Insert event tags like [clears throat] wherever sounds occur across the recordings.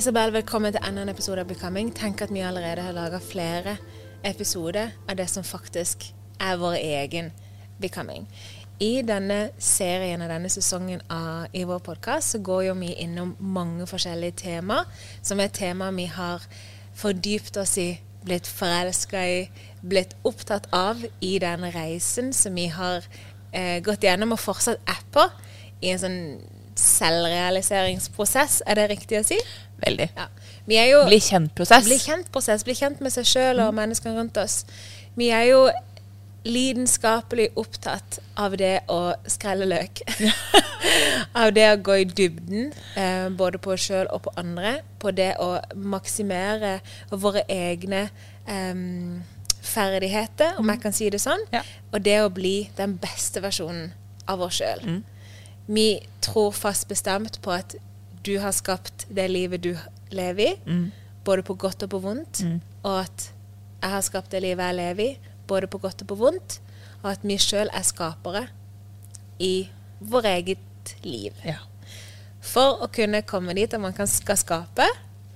Isabel, velkommen til enda en episode av Becoming. Tenk at vi allerede har laga flere episoder av det som faktisk er vår egen Becoming. I denne serien og denne sesongen av, i vår podkast så går jo vi innom mange forskjellige tema, som er tema vi har fordypt oss i, blitt forelska i, blitt opptatt av i den reisen som vi har eh, gått gjennom og fortsatt er på i en sånn selvrealiseringsprosess. Er det riktig å si? Veldig. Ja. Vi jo Bli kjent-prosess. bli kjent-prosess, bli kjent med seg sjøl og menneskene rundt oss. Vi er jo lidenskapelig opptatt av det å skrelle løk. [laughs] av det å gå i dybden, eh, både på oss sjøl og på andre. På det å maksimere våre egne eh, ferdigheter, om jeg kan si det sånn. Ja. Og det å bli den beste versjonen av oss sjøl. Mm. Vi tror fast bestemt på at du har skapt det livet du lever i, Mm. både på godt og på vondt, og at jeg har skapt det livet jeg lever i, både på godt og på vondt, og at vi sjøl er skapere i vår eget liv. Ja. For å kunne komme dit at man kan, skal skape,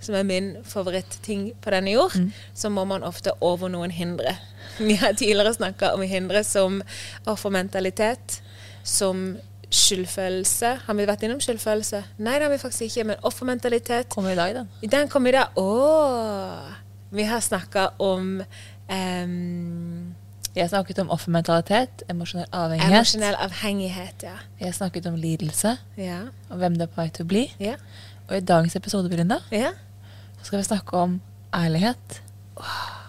som er min favorittting på denne jord, så må man ofte over noen hindre. [laughs] Vi har tidligere snakka om hindre som offermentalitet, som skyldfølelse. Har vi vært innom skyldfølelse? Nei, det har vi faktisk ikke. Men offermentalitet Kommer i dag, den. den kom i dag. Åh! Vi har snakka om um, Jeg snakket om offermentalitet, emosjonell avhengighet. emosjonell avhengighet. Ja. Jeg snakket om lidelse, Ja. og hvem det er på vei til å bli. Ja. Og i dagens episode Belinda, ja. så skal vi snakke om ærlighet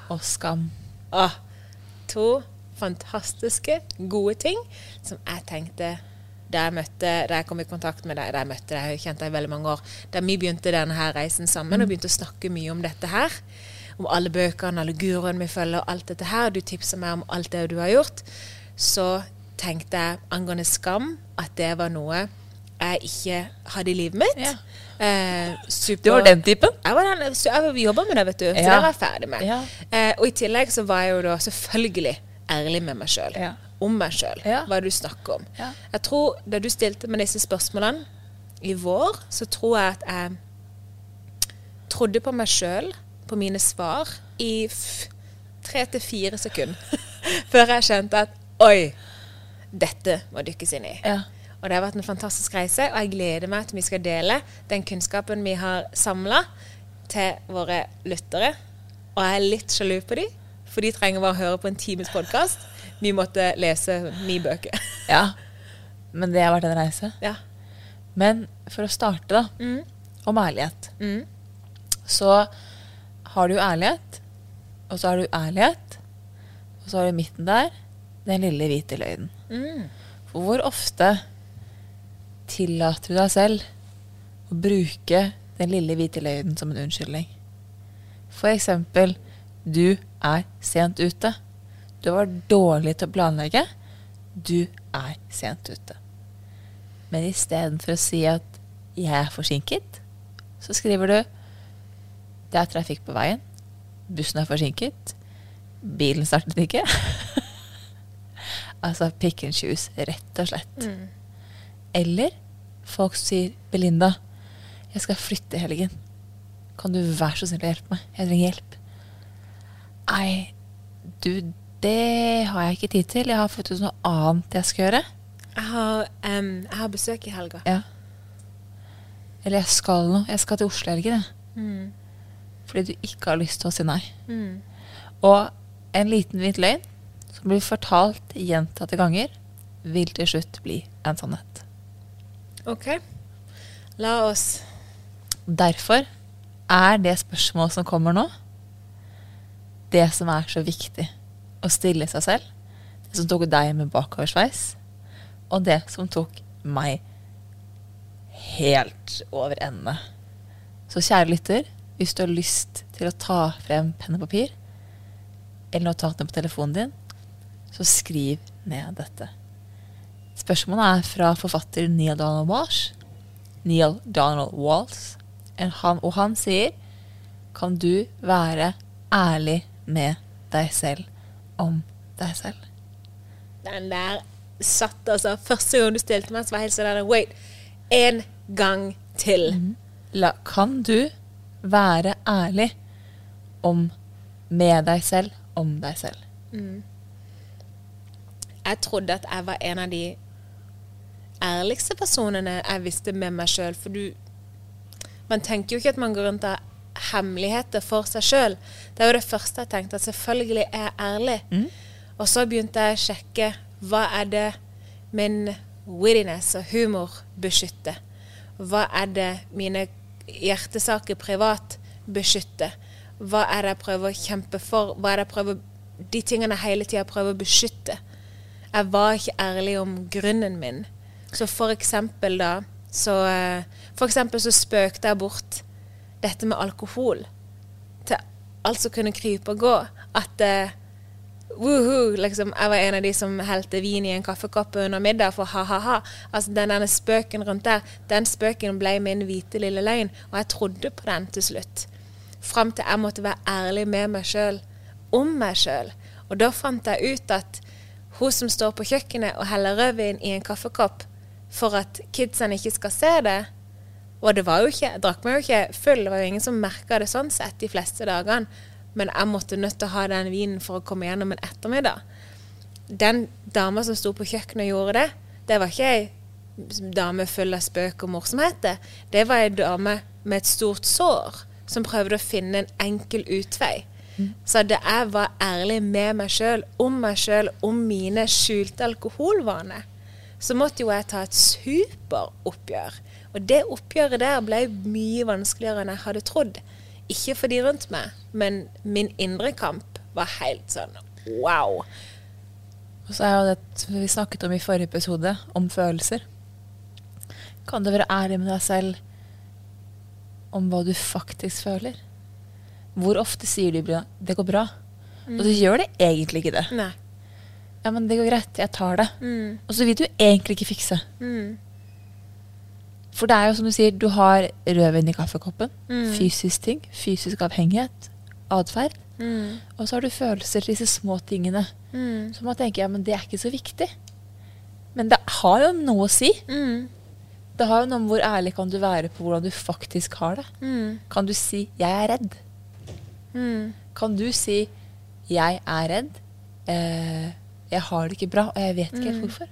og skam. Åh, to fantastiske, gode ting som jeg tenkte da jeg, møtte, da jeg kom i kontakt med deg, da jeg møtte deg, jeg har kjent deg i veldig mange år, da vi begynte denne her reisen sammen og begynte å snakke mye om dette her, om alle bøkene, alle guruene vi følger, og alt dette her, du tipsa meg om alt det du har gjort, så tenkte jeg angående skam at det var noe jeg ikke hadde i livet mitt. Ja. Eh, super, Du var den typen? jeg, var den, så jeg jobba med det, vet du. Så Ja. det var jeg ferdig med. Ja. Eh, og i tillegg så var jeg jo da selvfølgelig ærlig med meg sjøl. Ja. Om meg sjøl. Ja. Hva du snakker om. Ja. Jeg tror Da du stilte meg disse spørsmålene i vår, så tror jeg at jeg trodde på meg sjøl, på mine svar, i tre til fire sekunder. [laughs] Før jeg skjønte at oi, dette må dykkes inn i. Ja. Og det har vært en fantastisk reise, og jeg gleder meg til vi skal dele den kunnskapen vi har samla, til våre lyttere. Og jeg er litt sjalu på dem, for de trenger bare å høre på en times podkast. Vi måtte lese ni bøker. [laughs] ja. Men det har vært en reise. ja. Men for å starte, da, Mm. om ærlighet. Mm. Så har du ærlighet, og så har du ærlighet, og så har du midten der den lille hvite løgnen. Mm. For hvor ofte tillater du deg selv å bruke den lille hvite løgnen som en unnskyldning? For eksempel, du er sent ute. Du var dårlig til å planlegge. Du er sent ute. Men istedenfor å si at 'jeg er forsinket', så skriver du 'det er trafikk på veien', 'bussen er forsinket', 'bilen startet ikke'. [laughs] altså pick and choose, rett og slett. Eller folk sier 'Belinda, jeg skal flytte i helgen'. Kan du være så snill å hjelpe meg? Jeg trenger hjelp. Nei, du, det har jeg ikke tid til. Jeg har faktisk noe annet jeg skal gjøre. Jeg har, um, jeg har besøk i helga. Ja. Eller jeg skal noe. Jeg skal til Oslo i helgen, jeg. Mm. Fordi du ikke har lyst til å si nei. Og en liten hvit løgn som blir fortalt gjentatte ganger, vil til slutt bli en sannhet. OK. La oss Derfor er det spørsmålet som kommer nå, det som er så viktig å stille seg selv. Det som tok deg med bakoversveis, og det som tok meg helt over ende. Så kjære lytter, hvis du har lyst til å ta frem penn og papir, eller notatene på telefonen din, så skriv ned dette. Spørsmålet er fra forfatter Neil Donald Walsh. Neil Donald Walsh. Og han sier Kan du være ærlig med deg selv om deg selv? Den der satt altså Første gang du stilte meg, så var jeg helt sånn der, Wait. En gang til. La, kan du være ærlig om med deg selv om deg selv? Jeg trodde at jeg var en av de ærligste personene jeg visste med meg sjøl. For du Man tenker jo ikke at man går rundt og hemmeligheter for seg sjøl. Det er jo det første jeg tenkte, at selvfølgelig er jeg ærlig. Og så begynte jeg å sjekke hva er det min wittiness og humor beskytter. Hva er det mine hjertesaker privat beskytter? Hva er det jeg prøver å kjempe for? Hva er det jeg prøver De tingene jeg hele tida prøver å beskytte. Jeg var ikke ærlig om grunnen min. Så for eksempel da så eh, For eksempel så spøkte jeg bort dette med alkohol til alt som kunne krype og gå. At uh, liksom, jeg var en av de som helte vin i en kaffekopp under middag for ha-ha-ha. Altså, den denne spøken rundt der, den spøken ble min hvite lille løgn, og jeg trodde på den til slutt. Fram til jeg måtte være ærlig med meg sjøl, om meg sjøl. Og da fant jeg ut at hun som står på kjøkkenet og heller rødvin i en kaffekopp for at kidsene ikke skal se det Og det var jo ikke, jeg drakk meg jo ikke full, det var jo ingen som merka det sånn sett de fleste dagene. Men jeg måtte nødt til å ha den vinen for å komme gjennom en ettermiddag. Den dama som sto på kjøkkenet og gjorde det, det var ikke ei dame full av spøk og morsomheter. Det var ei dame med et stort sår som prøvde å finne en enkel utvei. Så da jeg var ærlig med meg sjøl, om meg sjøl, om mine skjulte alkoholvaner, så måtte jo jeg ta et superoppgjør. Og det oppgjøret der ble mye vanskeligere enn jeg hadde trodd. Ikke for de rundt meg, men min indre kamp var helt sånn wow. Og så er jo det vi snakket om i forrige episode, om følelser. Kan du være ærlig med deg selv om hva du faktisk føler? Hvor ofte sier du 'det går bra', og så gjør det egentlig ikke det. Nei. Ja, men det går greit, jeg tar det. Og så vil du egentlig ikke fikse. For det er jo som du sier, du har rødvin i kaffekoppen. Fysisk ting. Fysisk avhengighet. Atferd. Og så har du følelser til disse små tingene. Så man tenker ja, men det er ikke så viktig. Men det har jo noe å si. Det har jo noe om hvor ærlig kan du være på hvordan du faktisk har det. Kan du si 'jeg er redd'? Kan du si 'jeg er redd', eh, 'jeg har det ikke bra, og jeg vet ikke helt hvorfor'?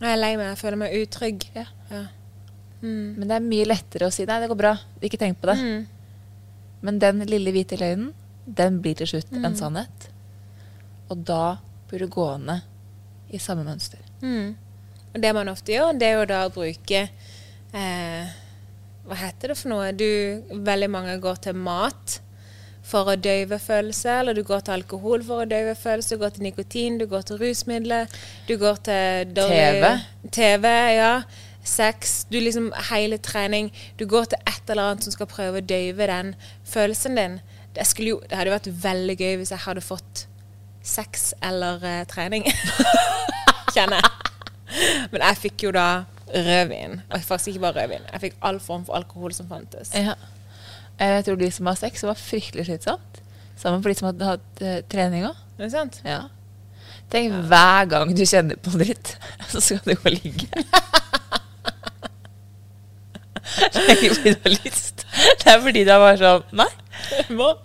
Jeg er lei meg, jeg føler meg utrygg. Ja. Ja. Men det er mye lettere å si 'nei, det går bra', ikke tenk på det. Men den lille hvite løgnen, den blir til slutt en sannhet. Og da blir du gående i samme mønster. Og det man ofte gjør, det er jo da å bruke eh, Hva heter det for noe? Du, veldig mange går til mat for å døyve følelser, eller du går til alkohol for å døyve følelser, du går til nikotin, du går til rusmidler, du går til dårlig TV, ja. Sex. Du liksom Hele trening. Du går til et eller annet som skal prøve å døyve den følelsen din. det, jo, det hadde vært veldig gøy hvis jeg hadde fått sex eller uh, trening. [laughs] Kjenner jeg. Men jeg fikk jo da rødvin. Og faktisk ikke bare rødvin. Jeg fikk all form for alkohol som fantes. Ja. Jeg tror de som har sex, var fryktelig slitsomt. Sammen for de som hadde hatt uh, trening òg. Er det sant? Ja. Tenk hver gang du kjenner på dritt, [laughs] så skal du gå og ligge. Det er ikke fordi du har lyst. Det er fordi du er bare sånn Nei,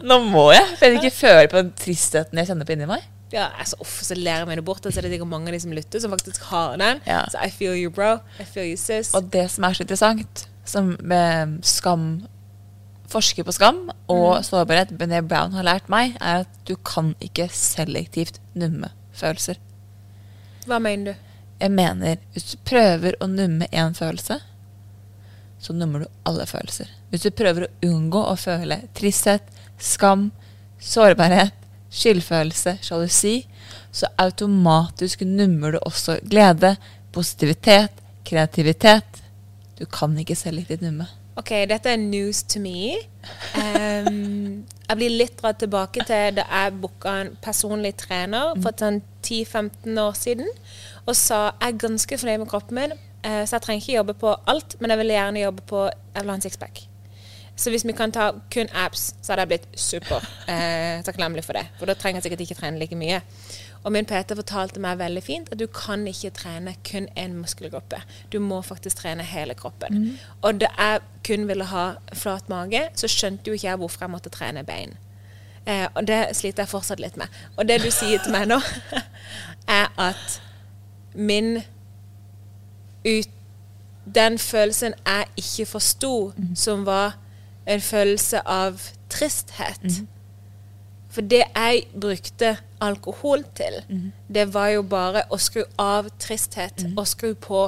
nå må jeg. For jeg vil ikke føle på den tristheten jeg kjenner på inni meg. Ja, altså, off, så lærer meg det bort. Og så er det sikkert mange av de som lytter, som faktisk har den. Ja. Så I feel you, bro. I feel you, sis. Og det som er så interessant, som med skam Forsker på skam og sårbarhet Bené Brown har lært meg, er at du kan ikke selektivt numme følelser. Hva mener du? Jeg mener, hvis du prøver å numme én følelse, så nummer du alle følelser. Hvis du prøver å unngå å føle tristhet, skam, sårbarhet, skyldfølelse, sjalusi, så automatisk nummer du også glede, positivitet, kreativitet. Du kan ikke selektivt numme. Ok, dette er news to me. Um, jeg blir litt dratt tilbake til da jeg booka en personlig trener for sånn 10-15 år siden. Og sa jeg er ganske fornøyd med kroppen min, uh, så jeg trenger ikke jobbe på alt, men jeg vil gjerne jobbe på Jeg vil ha en sixpack. Så hvis vi kan ta kun abs, så hadde jeg blitt super eh, takknemlig for det. For da trenger jeg sikkert ikke trene like mye. Og min PT fortalte meg veldig fint at du kan ikke trene kun én muskelgruppe. Du må faktisk trene hele kroppen. Og da jeg kun ville ha flat mage, så skjønte jo ikke jeg hvorfor jeg måtte trene bein. Eh, og det sliter jeg fortsatt litt med. Og det du sier til meg nå, [laughs] er at min ut Den følelsen jeg ikke forsto, som var en følelse av tristhet For det jeg brukte alkohol til, det var jo bare å skru av tristhet og skru på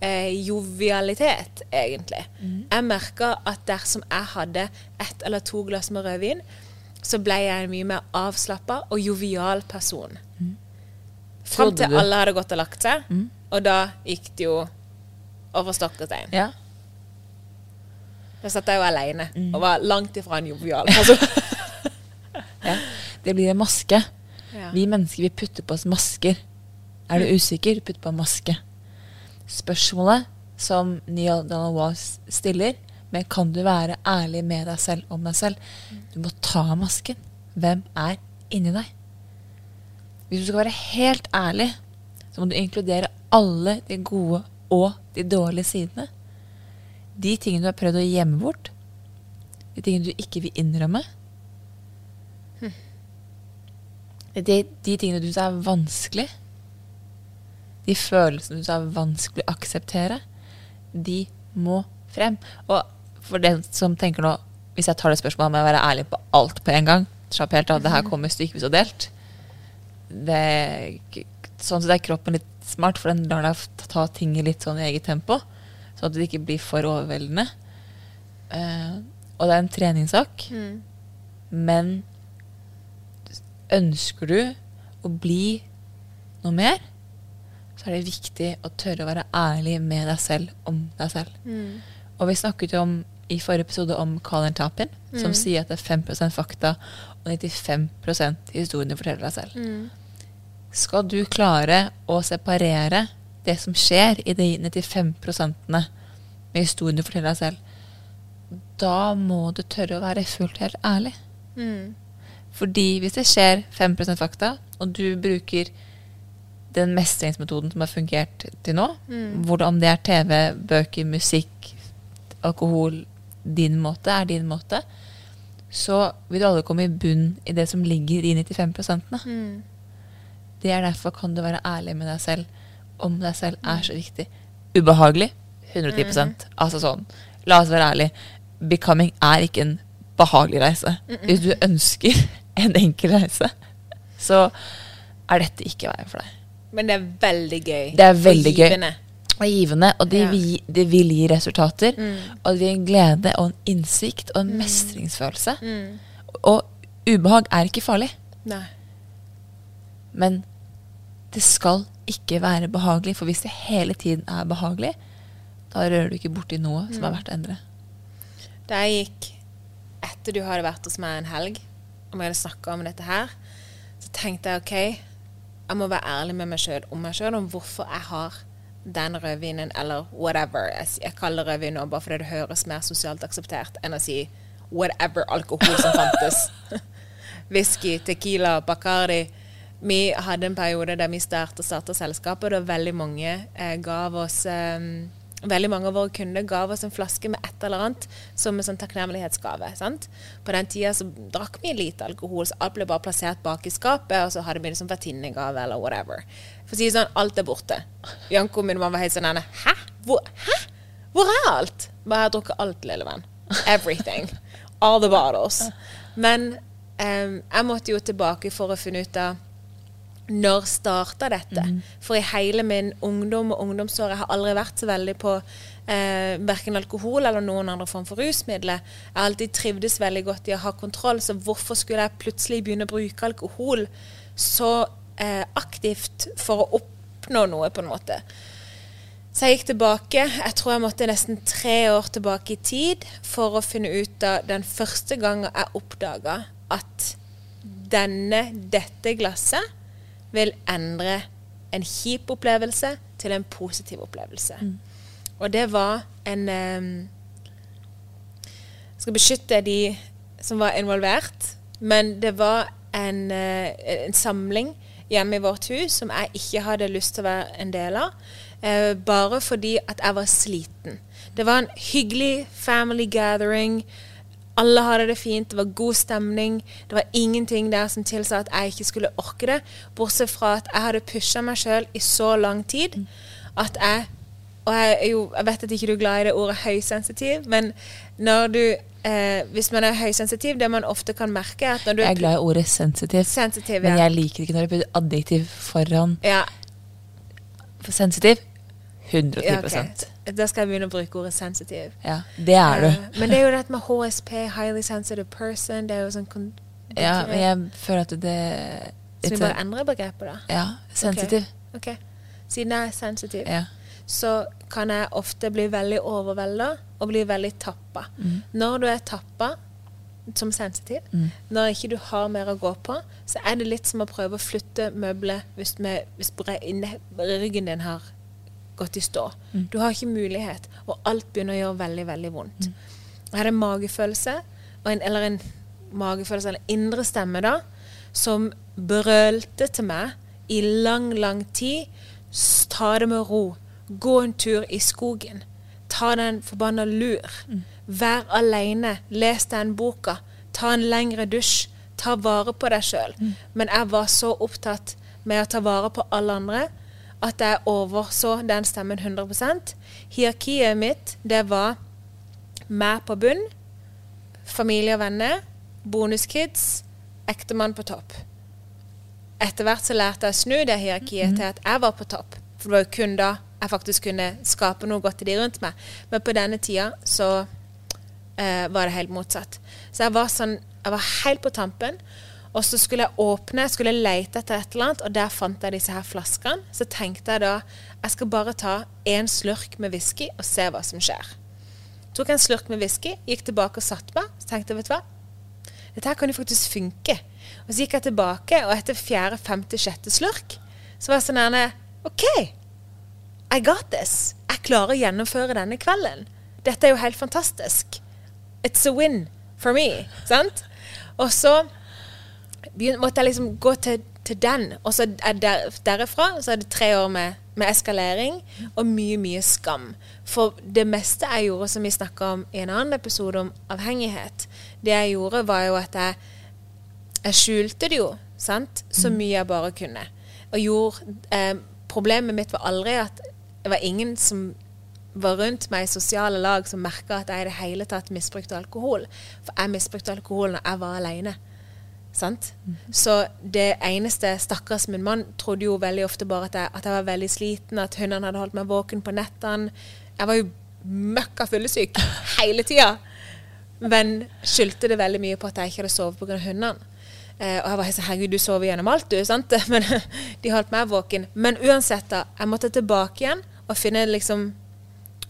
eh, jovialitet, egentlig. Jeg merka at dersom jeg hadde ett eller to glass med rødvin, så ble jeg en mye mer avslappa og jovial person. Fram til alle hadde gått og lagt seg, og da gikk det jo over stokk og stein. Ja. Da satt jeg jo aleine og var langt ifra en jovial person. [laughs] Det blir en maske. Ja. Vi mennesker vi putter på oss masker. Er du usikker, putt på en maske. Spørsmålet som Neil Donald Walls stiller, men kan du være ærlig med deg selv om deg selv? Du må ta av masken. Hvem er inni deg? Hvis du skal være helt ærlig, så må du inkludere alle de gode og de dårlige sidene. De tingene du har prøvd å gjemme bort. De tingene du ikke vil innrømme. De, de tingene du syns er vanskelig, de følelsene du syns er vanskelig å akseptere, de må frem. Og for den som tenker nå Hvis jeg tar det spørsmålet, med å være ærlig på alt på en gang. Slapp helt av, det her kommer stykkevis og delt. Det, sånn sett er kroppen litt smart, for den lar deg ta- ting i litt sånn i eget tempo. Sånn at det ikke blir for overveldende. Uh, og det er en treningssak. Men ønsker du å bli noe mer, så er det viktig å tørre å være ærlig med deg selv om deg selv. Og vi snakket jo om i forrige episode om Colin Tapin, som sier at det er 5% fakta og 95% historien du forteller deg selv. Skal du klare å separere det som skjer i de 95 med historien du forteller deg selv, da må du tørre å være fullt helt ærlig. Fordi hvis det skjer 5% fakta, og du bruker den mestringsmetoden som har fungert til nå, hvordan det er TV, bøker, musikk, alkohol, din måte er din måte, så vil du alle komme i bunn i det som ligger i 95% Det er derfor kan du være ærlig med deg selv om deg selv er så viktig. Ubehagelig 110 Altså sånn, la oss være ærlige. Becoming er ikke en behagelig reise. Hvis du ønsker en enkel reise, så er dette ikke veien for deg. Men det er veldig gøy. Det er veldig og gøy. Og givende, og det, Ja. vil, det vil gi resultater. Og det vil gi en glede og en innsikt og en mestringsfølelse. Og ubehag er ikke farlig, Nei. men det skal ikke være behagelig. For hvis det hele tiden er behagelig, da rører du ikke borti noe som er verdt å endre. Da jeg gikk etter du hadde vært hos meg en helg, om jeg hadde snakka om dette her, så tenkte jeg OK, jeg må være ærlig med meg sjøl om meg sjøl, om hvorfor jeg har den rødvinen, eller whatever. Jeg, jeg kaller det rødvin nå bare fordi det høres mer sosialt akseptert enn å si whatever alkohol som fantes. [laughs] Whisky, tequila, bacardi. Vi hadde en periode der vi starta selskapet, og veldig mange eh, gav oss eh, Veldig mange av våre kunder gav oss en flaske med et eller annet som en sånn takknemlighetsgave. sant? På den tida så drakk vi lite alkohol, så alt ble bare plassert bak i skapet, og så hadde vi liksom vertinnegave eller whatever. For å si det sånn, alt er borte. Janko min var helt sånn Hæ? Hvor, hæ? Hvor er alt? Bare jeg har drukket alt, lille venn. Everything. All the bottles. Men um, jeg måtte jo tilbake for å finne ut av når starta dette? Mm. For i hele min ungdom og ungdomsår jeg har aldri vært så veldig på eh, verken alkohol eller noen andre form for rusmidler. Jeg har alltid trivdes veldig godt i å ha kontroll, så hvorfor skulle jeg plutselig begynne å bruke alkohol så eh, aktivt for å oppnå noe, på en måte? Så jeg gikk tilbake. Jeg tror jeg måtte nesten tre år tilbake i tid for å finne ut av den første gangen jeg oppdaga at denne, dette glasset vil endre en kjip opplevelse til en positiv opplevelse. Mm. Og det var en um, Skal beskytte de som var involvert, men det var en, uh, en, samling hjemme i vårt hus som jeg ikke hadde lyst til å være en del av. Uh, bare fordi at jeg var sliten. Det var en hyggelig family gathering. Alle hadde det fint, det var god stemning. Det var ingenting der som tilsa at jeg ikke skulle orke det. Bortsett fra at jeg hadde pusha meg sjøl i så lang tid at jeg Og jeg, jo, jeg vet at ikke du er glad i det ordet høysensitiv, men når du eh, Hvis man er høysensitiv, det man ofte kan merke du Jeg er glad i ordet sensitiv, sensitiv ja. men jeg liker ikke når det blir adjektiv foran. Ja. Sensitiv 110 ja, okay. Da skal jeg begynne å bruke ordet sensitiv. Ja, det er du. Uh, men det er jo dette med HSP, highly sensitive person. Det er jo sånn Ja, men jeg føler at det Så vi bare endrer begrepet, da? Ja. Sensitiv. Okay. ok. Siden jeg er sensitiv, ja. så kan jeg ofte bli veldig overvelda og bli veldig tappa. Mm. Når du er tappa som sensitiv, mm. når ikke du har mer å gå på, så er det litt som å prøve å flytte møbler hvis, med, hvis ryggen din har gått i stå. Mm. Du har ikke mulighet, og alt begynner å gjøre veldig, veldig vondt. Mm. Jeg hadde en magefølelse, en, eller en magefølelse, eller indre stemme, da, som brølte til meg i lang, lang tid. Ta det med ro. Gå en tur i skogen. Ta deg en forbanna lur. Mm. Vær aleine. Les den boka. Ta en lengre dusj. Ta vare på deg sjøl. Mm. Men jeg var så opptatt med å ta vare på alle andre at jeg overså den stemmen 100% Hierarkiet mitt, det var meg på bunn, familie og venner, bonuskids, ektemann på topp. Etter hvert så lærte jeg å snu det hierarkiet mm. til at jeg var på topp. For det var jo kun da jeg faktisk kunne skape noe godt til de rundt meg. Men på denne tida så eh, var det helt motsatt. Så jeg var sånn Jeg var helt på tampen. Og så skulle jeg åpne, skulle jeg lete etter et eller annet, og der fant jeg disse her flaskene. Så tenkte jeg da jeg skal bare ta én slurk med whisky og se hva som skjer. Tok en slurk med whisky, gikk tilbake og satte meg. Så tenkte jeg, vet du hva, dette her kan jo faktisk funke. Og så gikk jeg tilbake, og etter fjerde, femte, sjette slurk, så var jeg sånn her OK, I got this. Jeg klarer å gjennomføre denne kvelden. Dette er jo helt fantastisk. It's a win for me. Sant? Og så måtte jeg liksom gå til, til den. Og så der, derifra så er det tre år med, med, eskalering og mye, mye skam. For det meste jeg gjorde, som vi snakka om i en annen episode om avhengighet, det jeg gjorde, var jo at jeg, jeg skjulte det jo, sant, så mm. mye jeg bare kunne. Og gjorde eh, Problemet mitt var aldri at det var ingen som var rundt meg i sosiale lag som merka at jeg i det hele tatt misbrukte alkohol. For jeg misbrukte alkohol når jeg var aleine. Sant? Så det eneste Stakkars min mann trodde jo veldig ofte bare at jeg, at jeg var veldig sliten, at hundene hadde holdt meg våken på nettene. Jeg var jo møkka fyllesyk [laughs] hele tida. Men skyldte det veldig mye på at jeg ikke hadde sovet pga. hundene. Eh, og jeg var sånn Herregud, du sover gjennom alt, du. sant? [laughs] Men [laughs] de holdt meg våken. Men uansett, da. Jeg måtte tilbake igjen og finne liksom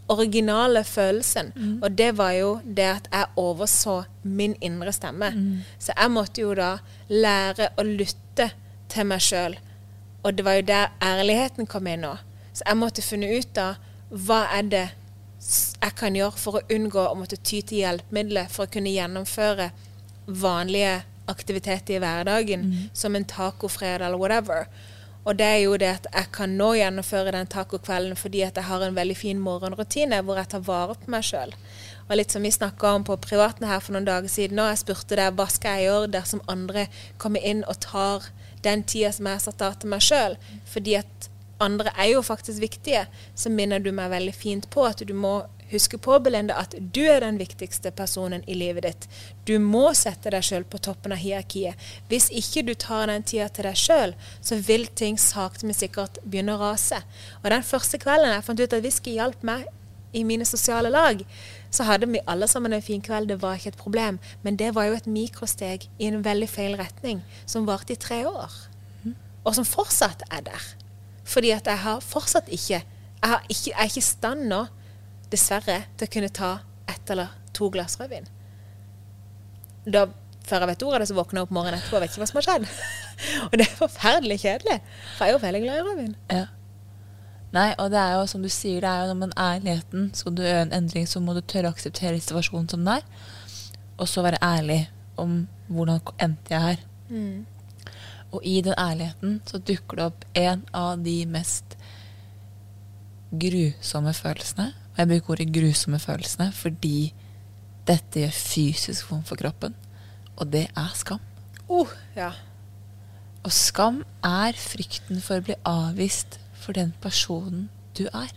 originale følelsen. Og det var jo det at jeg overså min indre stemme. Så jeg måtte jo da lære å lytte til meg sjøl. Og det var jo der ærligheten kom inn nå. Så jeg måtte finne ut av hva er det jeg kan gjøre for å unngå å måtte ty til hjelpemidler for å kunne gjennomføre vanlige aktiviteter i hverdagen, som en tacofredag eller whatever. Og det er jo det at jeg kan nå gjennomføre den tacokvelden fordi at jeg har en veldig fin morgenrutine hvor jeg tar vare på meg sjøl. Og litt som vi snakka om på privaten her for noen dager siden, og jeg spurte deg hva skal jeg gjøre dersom andre kommer inn og tar den tida som jeg har satt av til meg sjøl. Fordi at andre er jo faktisk viktige. Så minner du meg veldig fint på at du må huske på, Belinda, at du er den viktigste personen i livet ditt. Du må sette deg sjøl på toppen av hierarkiet. Hvis ikke du tar den tida til deg sjøl, så vil ting sakte, men sikkert begynne å rase. Og den første kvelden jeg fant ut at whisky hjalp meg i mine sosiale lag, så hadde vi alle sammen en fin kveld. Det var ikke et problem. Men det var jo et mikrosteg i en veldig feil retning, som varte i tre år. Og som fortsatt er der. Fordi at jeg har fortsatt ikke Jeg, ikke, jeg er ikke i stand nå, dessverre, til å kunne ta ett eller to glass rødvin. Da, før jeg vet ordet av det, så våkner jeg opp morgenen etterpå og vet ikke hva som har skjedd. [laughs] og det er forferdelig kjedelig. For jeg er jo veldig glad i rødvin. Ja. Nei, og det er jo som du sier, det er jo når man er i ærligheten. Skal du gjøre en endring, så må du tørre å akseptere situasjonen som den er. Og så være ærlig om hvordan endte jeg her. Og i den ærligheten så dukker det opp en av de mest grusomme følelsene. Og jeg bruker ordet grusomme følelsene fordi dette gjør fysisk vondt for kroppen. Og det er skam. Uh, ja. Og skam er frykten for å bli avvist for den personen du er.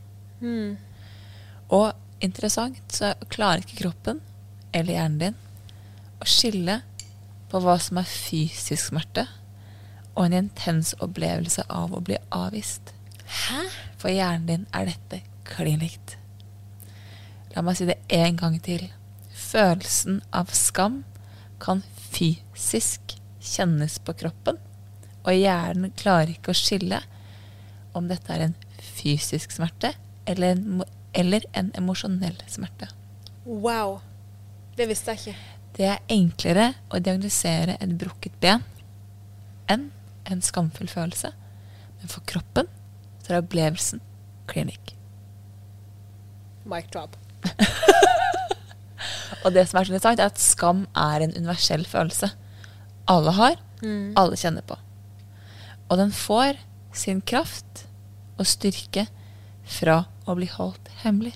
Og interessant så klarer ikke kroppen eller hjernen din å skille på hva som er fysisk smerte og en intens opplevelse av å bli avvist. Hæ? For hjernen din er dette klin likt. La meg si det en gang til. Følelsen av skam kan fysisk kjennes på kroppen, og hjernen klarer ikke å skille om dette er en fysisk smerte eller en, eller en emosjonell smerte. Wow. Det visste jeg ikke. Det er enklere å diagnosere et brukket ben enn en skamfull følelse. Men for kroppen så er opplevelsen klinikk. Mic drop. [laughs] Og det som er så interessant, er at skam er en universell følelse. Alle har, alle kjenner på. Og den får sin kraft og styrke fra å bli holdt hemmelig.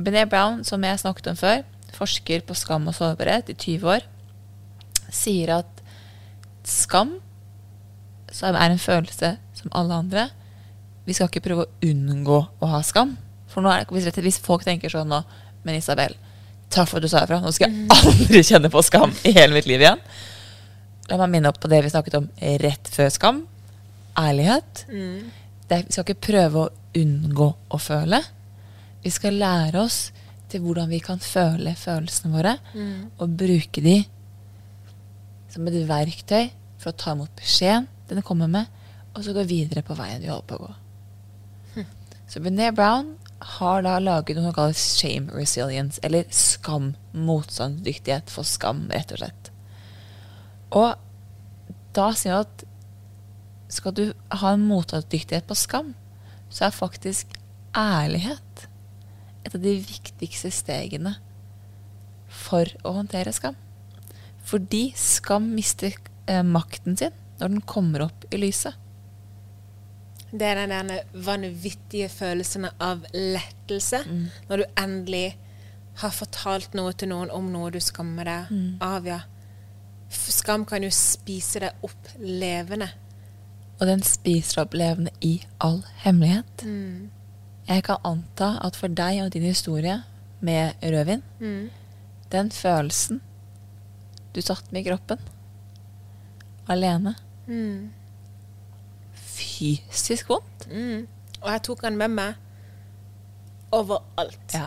Bené Brown, som jeg snakket om før, forsker på skam og sårbarhet i 20 år, sier at skam, som er en følelse som alle andre Vi skal ikke prøve å unngå å ha skam. For nå er det, hvis, hvis folk tenker sånn nå Men Isabel, takk for at du sa ifra. Nå skal jeg aldri kjenne på skam i hele mitt liv igjen. La meg minne opp på det vi snakket om rett før skam. Ærlighet. Det er, vi skal ikke prøve å unngå å føle. Vi skal lære oss til hvordan vi kan føle følelsene våre, og bruke de som et verktøy for å ta imot beskjeden den kommer med, og så gå videre på veien vi holder på å gå. Så Bené Brown har da laget noe som kalles shame resilience, eller skam, motstandsdyktighet for skam, rett og slett. Og da sier han at skal du ha en motstandsdyktighet på skam, så er faktisk ærlighet et av de viktigste stegene for å håndtere skam. Fordi skam mister eh, makten sin når den kommer opp i lyset. Det er den vanvittige følelsen av lettelse når du endelig har fortalt noe til noen om noe du skammer deg av. ja. Skam kan jo spise deg opp levende. Og den spiser opp levende i all hemmelighet. Jeg kan anta at for deg og din historie med rødvin, den følelsen du satt med i kroppen, alene, fysisk vondt. Og jeg tok den med meg overalt. Ja.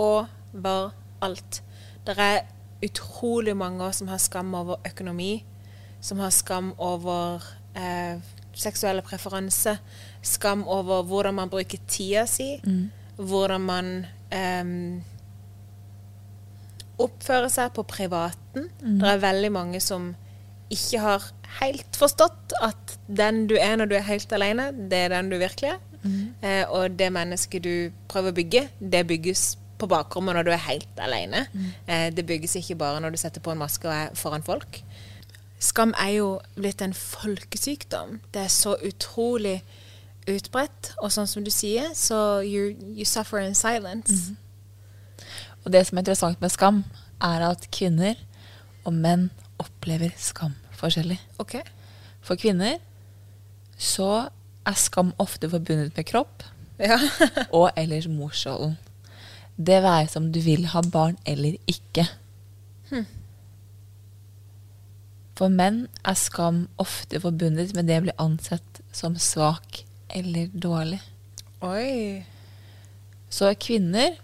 Overalt. Det er utrolig mange som har skam over økonomi, som har skam over eh, seksuelle preferanse. Skam over hvordan man bruker tida si. Hvordan man eh, oppfører seg på privaten. Det er veldig mange som ikke har helt forstått at den du er når du er helt alene, det er den du virkelig er. Eh, og det mennesket du prøver å bygge, det bygges på bakrommet når du er helt alene. Eh, det bygges ikke bare når du setter på en maske og er foran folk. Skam er jo blitt en folkesykdom. Det er så utrolig utbredt. Og sånn som du sier, så you, you suffer in silence. Og det som er interessant med skam, er at kvinner og menn opplever skam forskjellig. OK? For kvinner så er skam ofte forbundet med kropp Ja. [laughs] og ellers morsrollen. Det være som du vil ha barn eller ikke. For menn er skam ofte forbundet med det å bli ansett som svak eller dårlig. Oi. Så kvinner,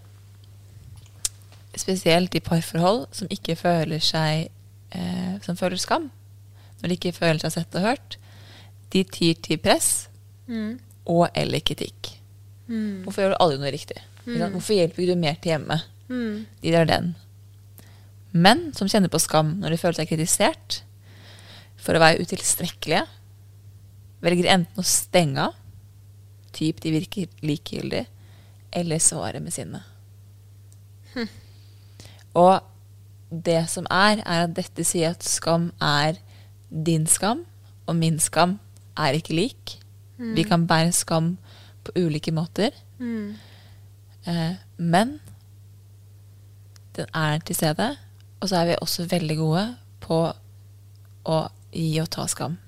spesielt i parforhold, som ikke føler seg eh, Som føler skam, når de ikke føler seg sett og hørt, de tyr til press og eller kritikk. Hvorfor gjør du aldri noe riktig? Mm. Hvorfor hjelper ikke du mer til hjemme? De der den. Menn som kjenner på skam når de føler seg kritisert for å være utilstrekkelige, velger enten å stenge av, typ de virker likegyldig, eller svare med sinne. Og det som er, er at dette sier at skam er din skam, og min skam er ikke lik. Vi kan bære skam på ulike måter. Eh, men den er til stede, og så er vi også veldig gode på å gi og ta skam.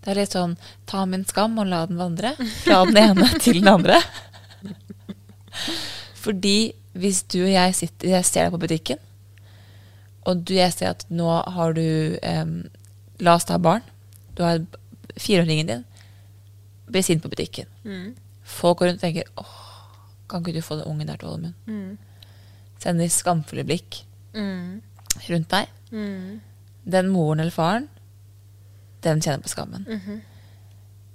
Det er litt sånn ta min skam og la den vandre fra den ene [laughs] til den andre. Fordi hvis du og jeg sitter Jeg ser deg på butikken, og du jeg ser at nå har du em, La oss ta barn. Du har fireåringen din. Blir sint på butikken. Folk går rundt og tenker åh, kan ikke du få den ungen der til å holde munn? Sender skamfulle blikk rundt deg. Den moren eller faren, den kjenner på skammen.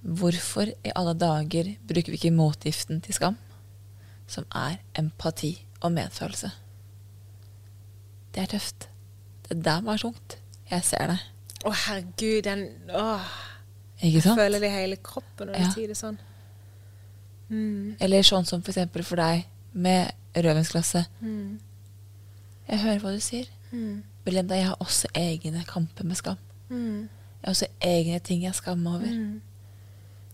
Hvorfor i alle dager bruker vi ikke motgiften til skam, som er empati og medfølelse? Det er tøft. Det var der tungt. Jeg ser det. Å, herregud, den Åh. Ikke sant? Føler det i hele kroppen når du Ja. sier det sånn. Eller sånn som for eksempel for deg med rødvinsglasset. Jeg hører hva du sier. Belinda, jeg har også egne kamper med skam. Jeg har også egne ting jeg skammer over.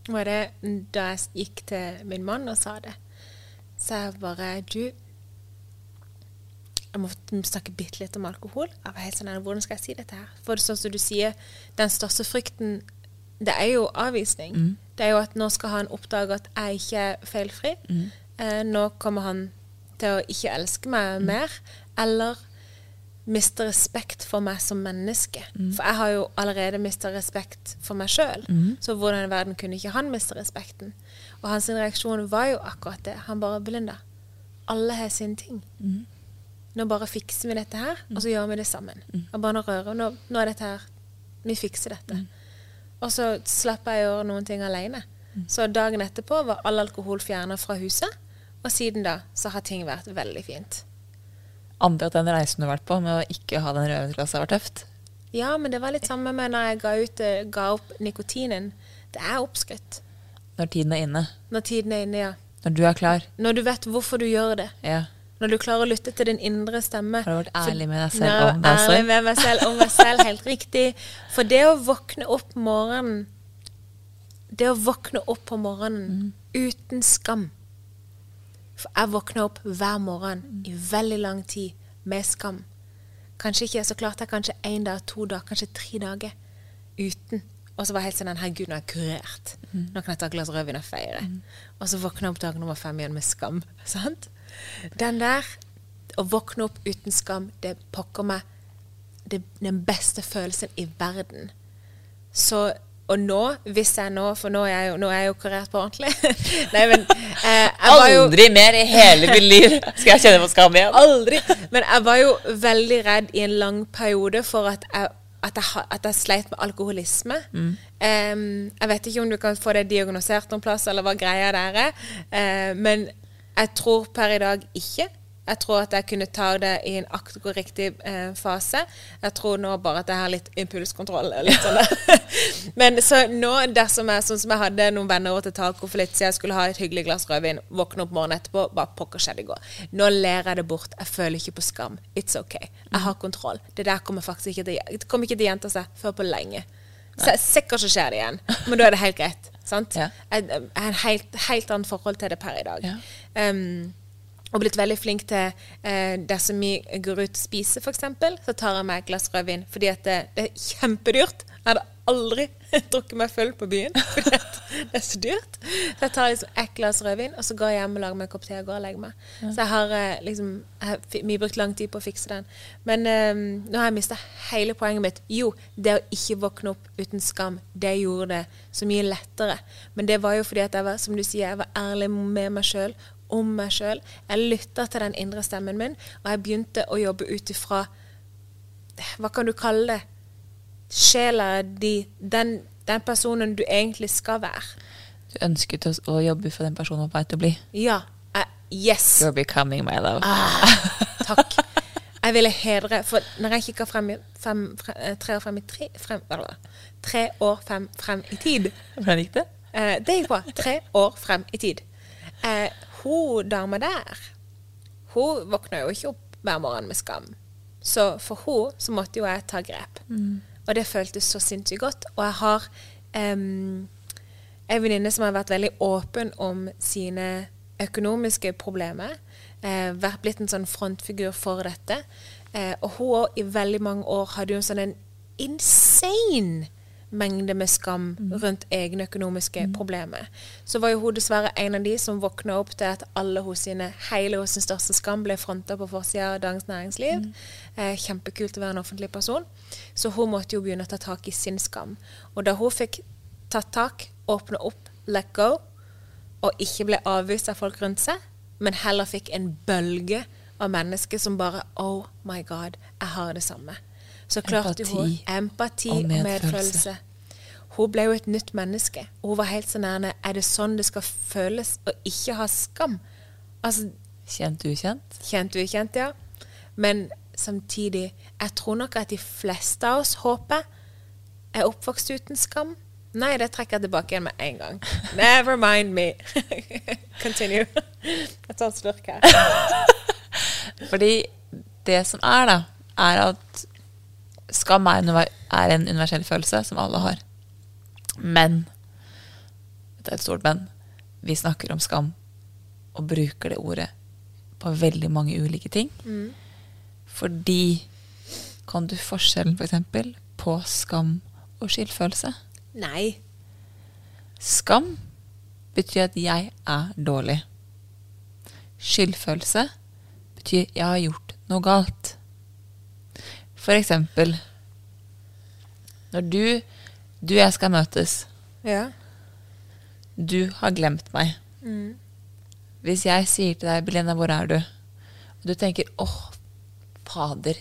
var det da jeg gikk til min mann og sa det. Så jeg bare Du, jeg må snakke bitte litt om alkohol. Jeg var helt sånn, Hvordan skal jeg si dette her? For sånn som du sier, den største frykten, det er jo avvisning. Det er jo at nå skal han oppdage at jeg ikke er feilfri. Eh, nå kommer han til å ikke elske meg mer. Eller miste respekt for meg som menneske. For jeg har jo allerede mista respekt for meg sjøl. Så hvordan i verden kunne ikke han miste respekten? Og hans reaksjon var jo akkurat det. Han bare blinda. alle har sin ting. Nå bare fikser vi dette her, og så gjør vi det sammen. Og bare nå rører nå, nå er dette her Vi fikser dette. Og så slapp jeg å gjøre noen ting alene. Så dagen etterpå var all alkohol fjerna fra huset. Og siden da så har ting vært veldig fint. Andre at den reisen du har vært på med å ikke ha den rødvinsglasset var tøft. Ja, men det var litt samme med når jeg ga, ut, eh, ga opp nikotinen. Det er oppskrytt. Når tiden er inne. Når tiden er inne, ja. Når du er klar. Når du vet hvorfor du gjør det. Ja. Når du klarer å lytte til din indre stemme. Har du vært ærlig med deg selv om deg selv? Ærlig med meg selv om meg selv, helt riktig. For det å våkne opp morgenen Det å våkne opp på morgenen uten skam For jeg våkner opp hver morgen i veldig lang tid med skam. Kanskje ikke så klart er kanskje én dag, to dager, kanskje tre dager uten. Og så var jeg helt sånn Herregud, nå er jeg kurert. Nå kan jeg ta et glass rødvin og feire. Og så våkner jeg opp dag nummer fem igjen med skam. [laughs] Sant? Den der, å våkne opp uten skam, det pokker meg det, den beste følelsen i verden. Så og nå, hvis jeg nå For nå er jeg jo, er jeg jo kurert på ordentlig. [laughs] Nei, men eh, var jo Aldri mer i hele mitt liv skal jeg kjenne på skam igjen. Aldri. Men jeg var jo veldig redd i en lang periode for at jeg at, jeg, at jeg sleit med alkoholisme. Em, jeg vet ikke om du kan få det diagnosert noen plass, eller hva greia der er. Eh, men jeg tror per i dag ikke. Jeg tror at jeg kunne ta det i en akkurat riktig eh, fase. Jeg tror nå bare at jeg har litt impulskontroll. Litt sånn. [laughs] Men så nå, dersom jeg, sånn som jeg hadde noen venner over til taco for litt siden, jeg skulle ha et hyggelig glass rødvin, våkne opp morgenen etterpå, bare pokker skjedde i går. Nå ler jeg det bort. Jeg føler ikke på skam. It's ok. Jeg har kontroll. Det der kommer faktisk ikke til, det kommer ikke til å gjenta seg før på lenge. Så sikkert så skjer det igjen, men da er det helt greit. Sant? Ja. Jeg, har en helt, helt annet forhold til det per i dag. Ja. Um, og blitt veldig flink til eh, dersom vi går ut og spiser, f.eks., så tar jeg meg et glass rødvin. Fordi det, det er kjempedyrt. Jeg hadde aldri [laughs] drukket meg full på byen, [laughs] for det er så dyrt. Så jeg tar liksom ett glass rødvin, og så går jeg hjem og lager meg en kopp te og går og legger meg. Så jeg har eh, liksom Vi har brukt lang tid på å fikse den. Men um, nå har jeg mista hele poenget mitt. Jo, det å ikke våkne opp uten skam, det gjorde det så mye lettere. Men det var jo fordi at jeg var, som du sier, jeg var ærlig med meg sjøl om meg sjøl. Jeg lytta til den indre stemmen min, og jeg begynte å jobbe ut ifra Hva kan du kalle det? Sjela di. Den, den personen du egentlig skal være. Du ønsket å, jobbe for den personen du var på vei til å bli. Ja. Uh, yes. You're becoming my love. Takk. Jeg ville hedre For når jeg kikker frem, fem, fre- eh, tre år frem i tre, frem, tre år frem, frem i tid Hvordan gikk det? Eh, det gikk bra. Tre år frem i tid. Eh, hun dama der, hun våkna jo ikke opp hver morgen med skam. Så for hun så måtte jo jeg ta grep. Og det føltes så sinnssykt godt. Og jeg har um, en venninne som har vært veldig åpen om sine økonomiske problemer. Eh, vært blitt en sånn frontfigur for dette. Eh, og hun òg i veldig mange år hadde jo en sånn en insane mengde med skam rundt egne økonomiske problemer. Så var jo hun dessverre en av de som våkna opp til at alle hos sine, hele hos sin største skam ble fronta på forsida av Dagens Næringsliv. Eh, kjempekult å være en offentlig person. Så hun måtte jo begynne å ta tak i sin skam. Og da hun fikk tatt tak, åpne opp, let go, og ikke ble avvist av folk rundt seg, men heller fikk en bølge av mennesker som bare Oh my God, jeg har det samme. Så klarte Empati hun empati og medfølelse. medfølelse. Hun ble jo et nytt menneske. Og hun var helt så nærme Er det sånn det skal føles å ikke ha skam? Altså, Kjent ukjent? kjent ukjent, ja. Men samtidig Jeg tror nok at de fleste av oss, håper er oppvokst uten skam. Nei, det trekker jeg tilbake igjen med en gang. [laughs] Never mind me. [laughs] Continue. Jeg tar en slurk her. [laughs] Fordi det som er, da, er at skam er er en universell følelse som alle har. Men Det er et stort men. Vi snakker om skam og bruker det ordet på veldig mange ulike ting. Fordi Kan du forskjellen f.eks. For på skam og skyldfølelse? Nei. Skam betyr at jeg er dårlig. Skyldfølelse betyr jeg har gjort noe galt. For eksempel når du, du og jeg skal møtes. Ja. Du har glemt meg. Hvis jeg sier til deg, Belena, hvor er du? Og du tenker åh, fader,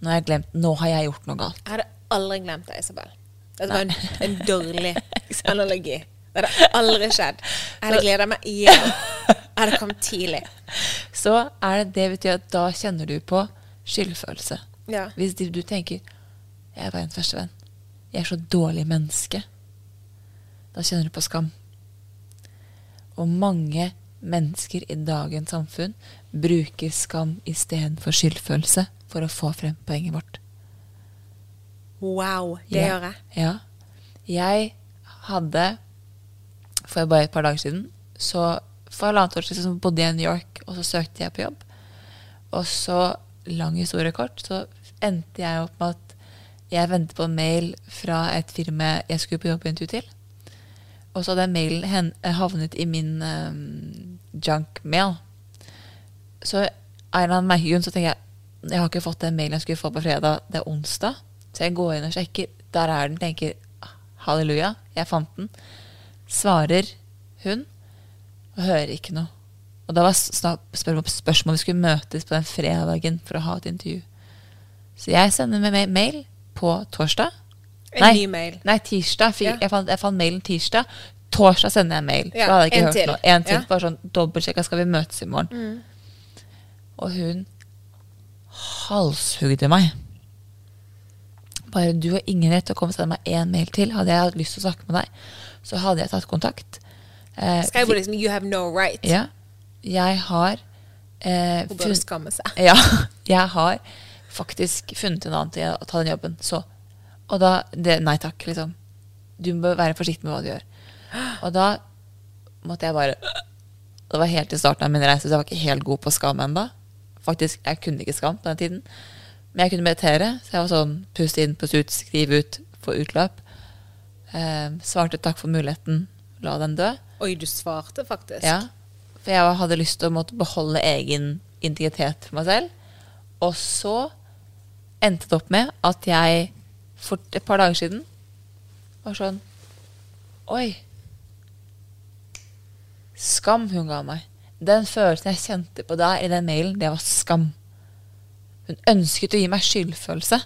nå har jeg glemt, nå har jeg gjort noe galt. Jeg hadde aldri glemt deg, Isabel. Dette var en, en dårlig [laughs] analogi. Det hadde aldri skjedd. Jeg hadde gleda meg igjen. [laughs] Jeg hadde kommet tidlig. Så er det det betyr at da kjenner du på skyldfølelse. Ja. Hvis du, du tenker Jeg er verdens verste venn. Jeg er så dårlig menneske. Da kjenner du på skam. Og mange mennesker i dagens samfunn bruker skam istedenfor skyldfølelse for å få frem poenget vårt. Wow, det Ja. gjør jeg. Ja. Jeg hadde For bare et par dager siden Så for halvannet år siden bodde jeg i New York, og så søkte jeg på jobb. Og så, lang historie kort, så endte jeg opp med at jeg ventet på en mail fra et firma jeg skulle på jobbintervju til. Og så hadde den mailen hen- havnet i min um, junk-mail. Så av en så tenker jeg jeg har ikke fått den mailen jeg skulle få på fredag. Det er onsdag. Så jeg går inn og sjekker. Der er den. Tenker halleluja, jeg fant den. Svarer hun og hører ikke noe. Og da var spørsmålet spørsmål om vi skulle møtes på den fredagen for å ha et intervju. Så jeg sender med mail på torsdag. En Nei. ny mail. Nei, tirsdag. Ja. jeg, fant, jeg fant mailen tirsdag. Torsdag sender jeg mail. Ja, hadde jeg ikke en hørt til. noe. En til. Ja. Mm. Bare sånn dobbeltsjekka skal vi møtes i morgen. Og hun halshugde meg. Bare du har ingen rett til å komme og sende meg én mail til. Hadde jeg hatt lyst til å snakke med deg, så hadde jeg tatt kontakt. Eh, Skrev liksom 'You have no right'? ja. Jeg har eh, Hun bør skamme seg. ja, [laughs] jeg har faktisk funnet en annen til å ta den jobben. Så. Og da det, Nei takk, liksom. Du bør være forsiktig med hva du gjør. Og da måtte jeg bare Det var helt i starten av min reise, så jeg var ikke helt god på skam ennå. Faktisk, jeg kunne ikke skam på den tiden. Men jeg kunne meditere, så jeg var sånn pust inn, pust ut, skrive ut, få utløp. Eh, svarte takk for muligheten, la den dø. Oi, du svarte faktisk. Ja, for jeg hadde lyst til å måtte beholde egen integritet for meg selv. Og så endte det opp med at jeg for et par dager siden var sånn Oi. Skam hun ga meg. Den følelsen jeg kjente på der i den mailen, det var skam. Hun ønsket å gi meg skyldfølelse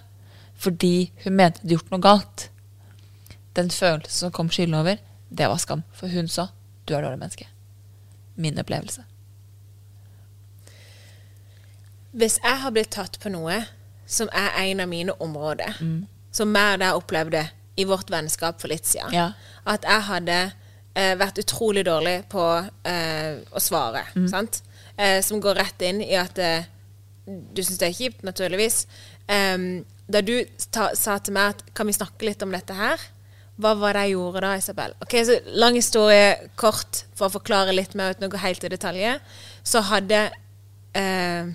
fordi hun mente jeg hadde gjort noe galt. Den følelsen som kom skylden over, det var skam. For hun sa 'du er dårlig menneske'. Min opplevelse. Hvis jeg har blitt tatt på noe som er en av mine områder, Mm. som og deg opplevde i vårt vennskap for litt siden, Ja. at jeg hadde eh, vært utrolig dårlig på eh, å svare, Mm. sant? Eh, som går rett inn i at eh, du syns det er kjipt, naturligvis. Da du ta, sa til meg at kan vi snakke litt om dette her, hva var det jeg gjorde da, Isabel? Ok, så Lang historie kort for å forklare litt mer uten å gå helt i detaljer. Så hadde eh,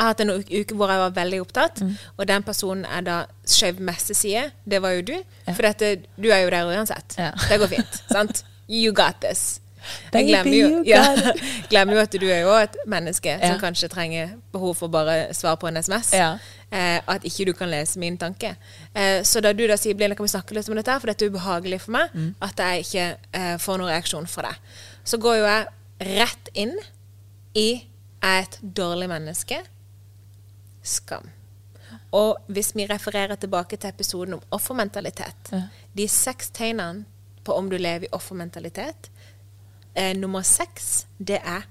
jeg har hatt en uke hvor jeg var veldig opptatt, og den personen er da skeiv mesteside. Det var jo du. For dette, du er jo der uansett. Ja. Det går fint. [laughs] sant? You got this. Jeg Baby, glemmer jo, ja, [laughs] glemmer jo at du er jo et menneske Ja. som kanskje trenger behov for bare svar på en SMS. Ja. Eh, at ikke du kan lese min tanke. Eh, så da du da sier Blinda, kan vi snakke litt om dette, for dette er ubehagelig for meg, Mm. at jeg ikke eh, får noen reaksjon fra deg. Så går jo jeg rett inn i er et dårlig menneske. Skam. Og hvis vi refererer tilbake til episoden om offermentalitet Ja. De seks tegnene på om du lever i offermentalitet eh, Nummer seks, det er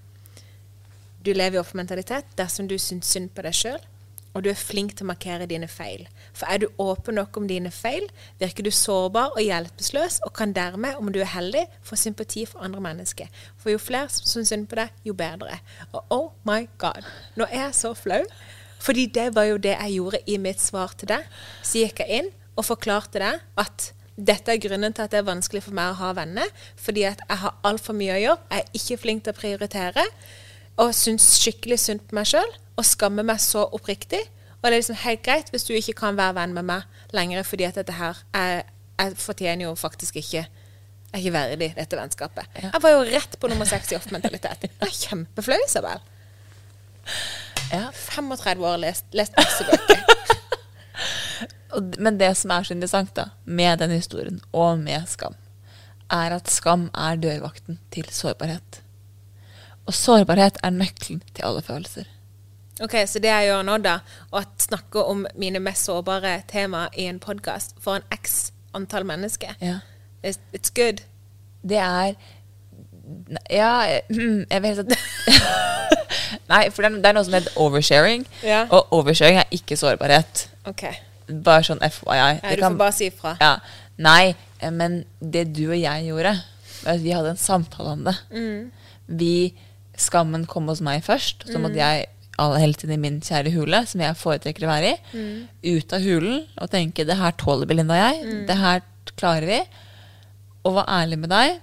du lever i offermentalitet dersom du syns synd på deg sjøl, og du er flink til å markere dine feil. For er du åpen nok om dine feil, virker du sårbar og hjelpeløs, og kan dermed, om du er heldig, få sympati for andre mennesker. For jo flere som syns synd på deg, jo bedre. Og oh my god, nå er jeg så flau. Fordi det var jo det jeg gjorde i mitt svar til deg. Så gikk jeg inn og forklarte deg at dette er grunnen til at det er vanskelig for meg å ha venner. Fordi at jeg har altfor mye å gjøre. Jeg er ikke flink til å prioritere. Og syns skikkelig synd på meg sjøl. Og skammer meg så oppriktig. Og det er liksom helt greit hvis du ikke kan være venn med meg lenger, fordi at dette her Jeg, jeg fortjener jo faktisk ikke Jeg er ikke verdig dette vennskapet. Jeg var jo rett på nummer seks i off-mentalitet. Jeg er kjempeflau, Isabel. Ja. 35 år lest, lest masse bøker. [laughs] Men det som er så interessant da, med den historien, og med skam, er at skam er dørvakten til sårbarhet. Og sårbarhet er nøkkelen til alle følelser. Ok, Så det jeg gjør nå, da, å snakke om mine mest sårbare tema i en podkast for en x antall mennesker, Ja. it's, it's good. Det er Ja, jeg jeg vil helst at [laughs] Nei, for det er, det er noe som heter oversharing. Ja. Og oversharing er ikke sårbarhet. Okay. Bare sånn FYI. Ja, du kan- får bare si ifra. Ja. Nei, eh, men det du og jeg gjorde, var at vi hadde en samtale om det. Mm. Vi Skammen kom hos meg først, så måtte jeg all, hele tiden i min kjære hule, som jeg foretrekker å være i, Mm. ut av hulen og tenke det her tåler Belinda og jeg, det her klarer vi. Og var ærlig med deg.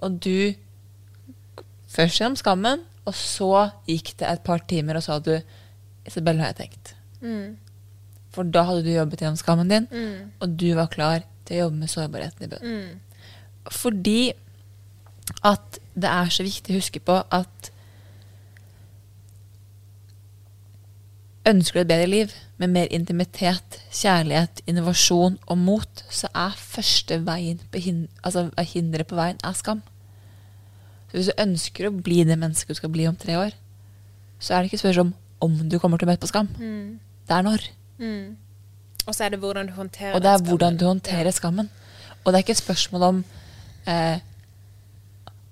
Og du først gjennom skammen, og så gikk det et par timer, og sa du Isabel, har jeg tenkt. Mm. For da hadde du jobbet gjennom skammen din, og du var klar til å jobbe med sårbarheten i bunnen. Mm. Fordi at det er så viktig å huske på at Ønsker du et bedre liv med mer intimitet, kjærlighet, innovasjon og mot, så er første veien på hin altså, er hinderet på veien er skam. Så hvis du ønsker å bli det mennesket du skal bli om tre år, så er det ikke spørsmål om om du kommer til å møte på skam. Det er når. Og så er det hvordan du håndterer Og det er hvordan du håndterer skammen. Og det er ikke et spørsmål om eh,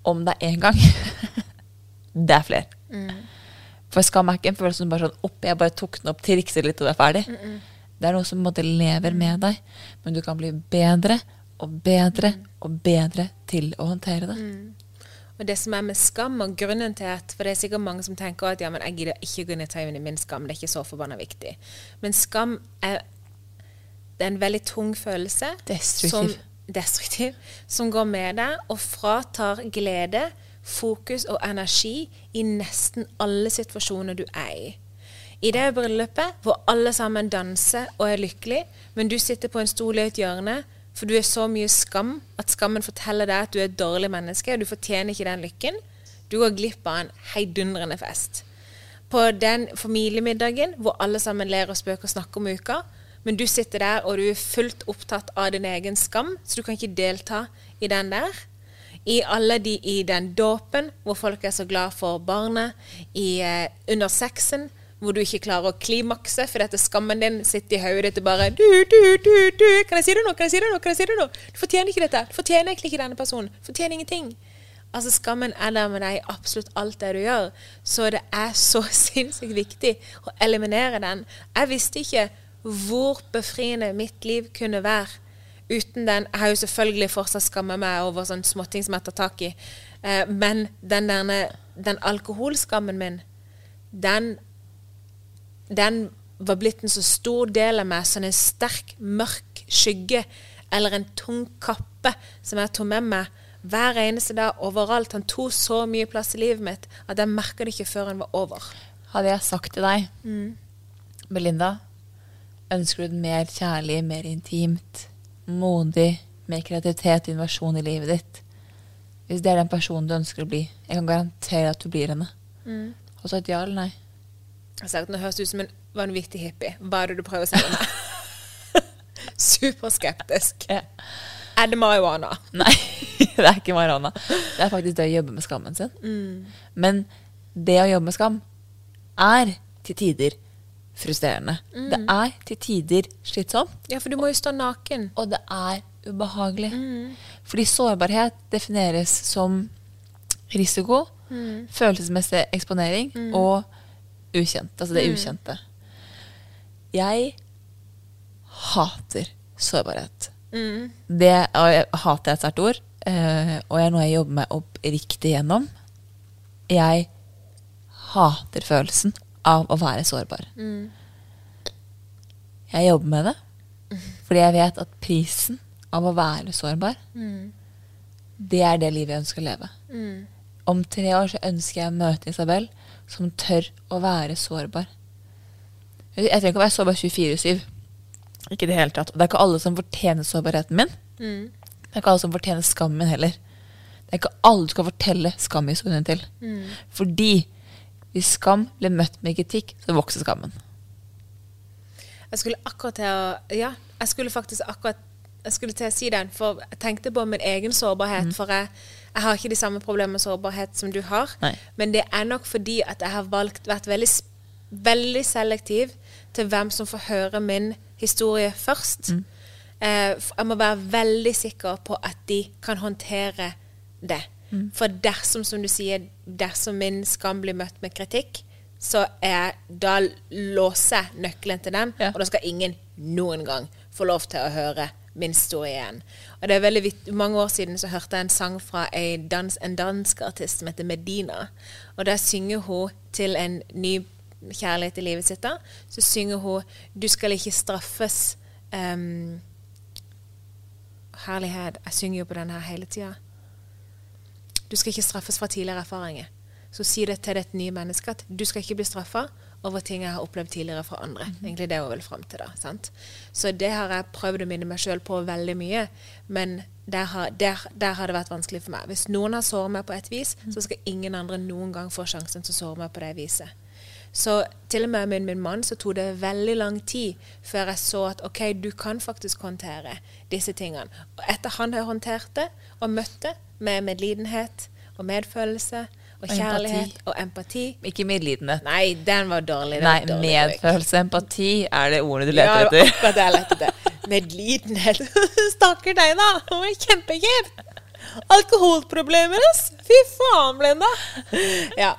om det er én gang. [laughs] det er flere. For skam er ikke en følelse som bare sånn opp, jeg bare tok den opp, trikser litt, og det er ferdig. Det er noe som på en måte lever med deg. Men du kan bli bedre og bedre og bedre til å håndtere det. Og det som er med skam, og grunnen til at For det er sikkert mange som tenker at ja, men jeg gidder ikke gå inn i tøyene min skam, det er ikke så forbanna viktig. Men skam er, er en veldig tung følelse. Destruktiv. Som, destruktiv. Som går med deg og fratar glede, fokus og energi i nesten alle situasjoner du er i. I det bryllupet hvor alle sammen danser og er lykkelige, men du sitter på en stol i et hjørne for du er så mye skam at skammen forteller deg at du er et dårlig menneske, og du fortjener ikke den lykken. Du går glipp av en heidundrende fest. På den familiemiddagen hvor alle sammen ler og spøker og snakker om uka, men du sitter der og du er fullt opptatt av din egen skam, så du kan ikke delta i den der. I alle de i den dåpen hvor folk er så glad for barnet, i eh, under sexen hvor du ikke klarer å klimakse fordi at skammen din sitter i hodet ditt og bare du, du, du, du, Kan jeg si det nå? Kan jeg si det nå? Kan jeg si det nå? Du fortjener ikke dette. Du fortjener egentlig ikke denne personen. Du fortjener ingenting. Altså Skammen er der med deg i absolutt alt det du gjør. Så det er så [laughs] sinnssykt viktig å eliminere den. Jeg visste ikke hvor befriende mitt liv kunne være uten den. Jeg har jo selvfølgelig fortsatt skammet meg over sånne småting som jeg tar tak i. Eh, men den, derne, den alkoholskammen min, den den var blitt en så stor del av meg, sånn en sterk, mørk skygge eller en tung kappe som jeg tok med meg hver eneste dag overalt. Han tok så mye plass i livet mitt at jeg merka det ikke før han var over. Hadde jeg sagt til deg, Belinda, ønsker du det mer kjærlig, mer intimt, modig, mer kreativitet invasjon i livet ditt? Hvis det er den personen du ønsker å bli, jeg kan garantere at du blir henne. Og så et ja eller nei. Jeg sa at Nå høres du ut som en vanvittig hippie. Hva er det du prøver å med meg? [laughs] Superskeptisk. Ja. Er det marihuana? Nei, [laughs] det er ikke marihuana. Det er faktisk det å jobbe med skammen sin. Men det å jobbe med skam er til tider frustrerende. Det er til tider slitsomt, Ja, for du må jo stå naken. og det er ubehagelig. Fordi sårbarhet defineres som risiko, følelsesmessig eksponering og ukjent. Altså det ukjente. Jeg hater sårbarhet. Det og jeg hater jeg et sterkt ord, eh, og er noe jeg jobber meg opp riktig gjennom. Jeg hater følelsen av å være sårbar. Jeg jobber med det fordi jeg vet at prisen av å være sårbar, det er det livet jeg ønsker å leve. Om tre år så ønsker jeg å møte Isabel som tør å være sårbar. Jeg trenger ikke å være sårbar 24-7. Ikke i det hele tatt. Og det er ikke alle som fortjener sårbarheten min. Det er ikke alle som fortjener skammen min heller. Det er ikke alle du skal fortelle skamhistorien til. Fordi hvis skam blir møtt med kritikk, så vokser skammen. Jeg skulle akkurat til å Ja, jeg skulle faktisk akkurat jeg skulle til å si den, for jeg tenkte på min egen sårbarhet. For jeg, jeg har ikke de samme problemene med sårbarhet som du har. Nei. Men det er nok fordi at jeg har valgt, vært veldig, veldig selektiv til hvem som får høre min historie først. Eh, jeg må være veldig sikker på at de kan håndtere det. For dersom, som du sier, dersom min skam blir møtt med kritikk, så er da låser jeg nøkkelen til den, Ja. og da skal ingen noen gang få lov til å høre min historie igjen. Og det er veldig vitt, Mange år siden så hørte jeg en sang fra en, dans, en dansk artist som heter Medina. Og der synger hun til en ny kjærlighet i livet sitt. da, Så synger hun 'Du skal ikke straffes'. Um, herlighet. Jeg synger jo på den her hele tida. Du skal ikke straffes fra tidligere erfaringer. Så si det til dette nye mennesket at du skal ikke bli straffa over ting jeg har opplevd tidligere fra andre. Egentlig det hun vil fram til. da, sant? Så det har jeg prøvd å minne meg sjøl på veldig mye. Men der har, der, der har det vært vanskelig for meg. Hvis noen har såret meg på et vis, så skal ingen andre noen gang få sjansen til å såre meg på det viset. Så til og med med min mann så tok det veldig lang tid før jeg så at OK, du kan faktisk håndtere disse tingene. Og etter han har håndtert det og møtt det med medlidenhet og medfølelse og kjærlighet og empati. Ikke medlidenhet. Nei, den var dårlig. Den Nei, var dårlig, medfølelse, empati er det ordene du Ja, leter det var Ja, akkurat det jeg lette etter. Medlidenhet. [laughs] Stakkar deg, da. Det var kjempekjipt. Alkoholproblemer, ass. Fy faen, Blenda. Ja.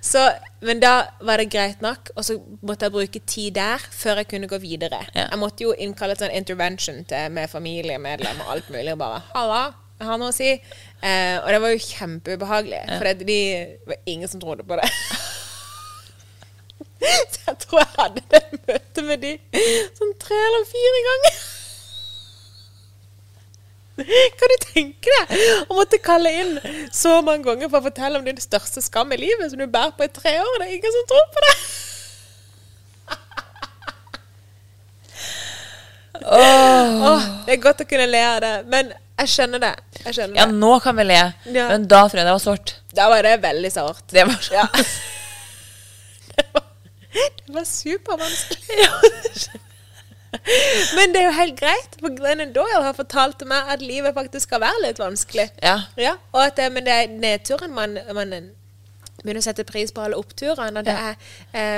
Så, men da var det greit nok, og så måtte jeg bruke tid der før jeg kunne gå videre. Ja. Jeg måtte jo innkalle et sånn intervention til, med familiemedlemmer og alt mulig. Og bare 'Halla, har noe å si'. Eh, og det var jo kjempeubehagelig, for det, de det var ingen som trodde på det. [laughs] Så jeg tror jeg hadde det møtet med de sånn tre eller fire ganger. Kan du tenke deg å måtte kalle inn så mange ganger for å fortelle om din største skam i livet som du bærer på i tre år? Det er ingen som tror på det. Åh, det er godt å kunne le av det, men jeg skjønner det. Jeg skjønner Ja, det. nå kan vi le, Ja. men da fredag var sårt. Da var det veldig sårt. Det var så Ja. [laughs] det var, det var supervanskelig. Men det er jo helt greit, for Glennon Doyle har fortalt til meg at livet faktisk skal være litt vanskelig. Ja. Ja, og at det, men det er nedturen man, man begynner å sette pris på alle oppturene, og det Ja. er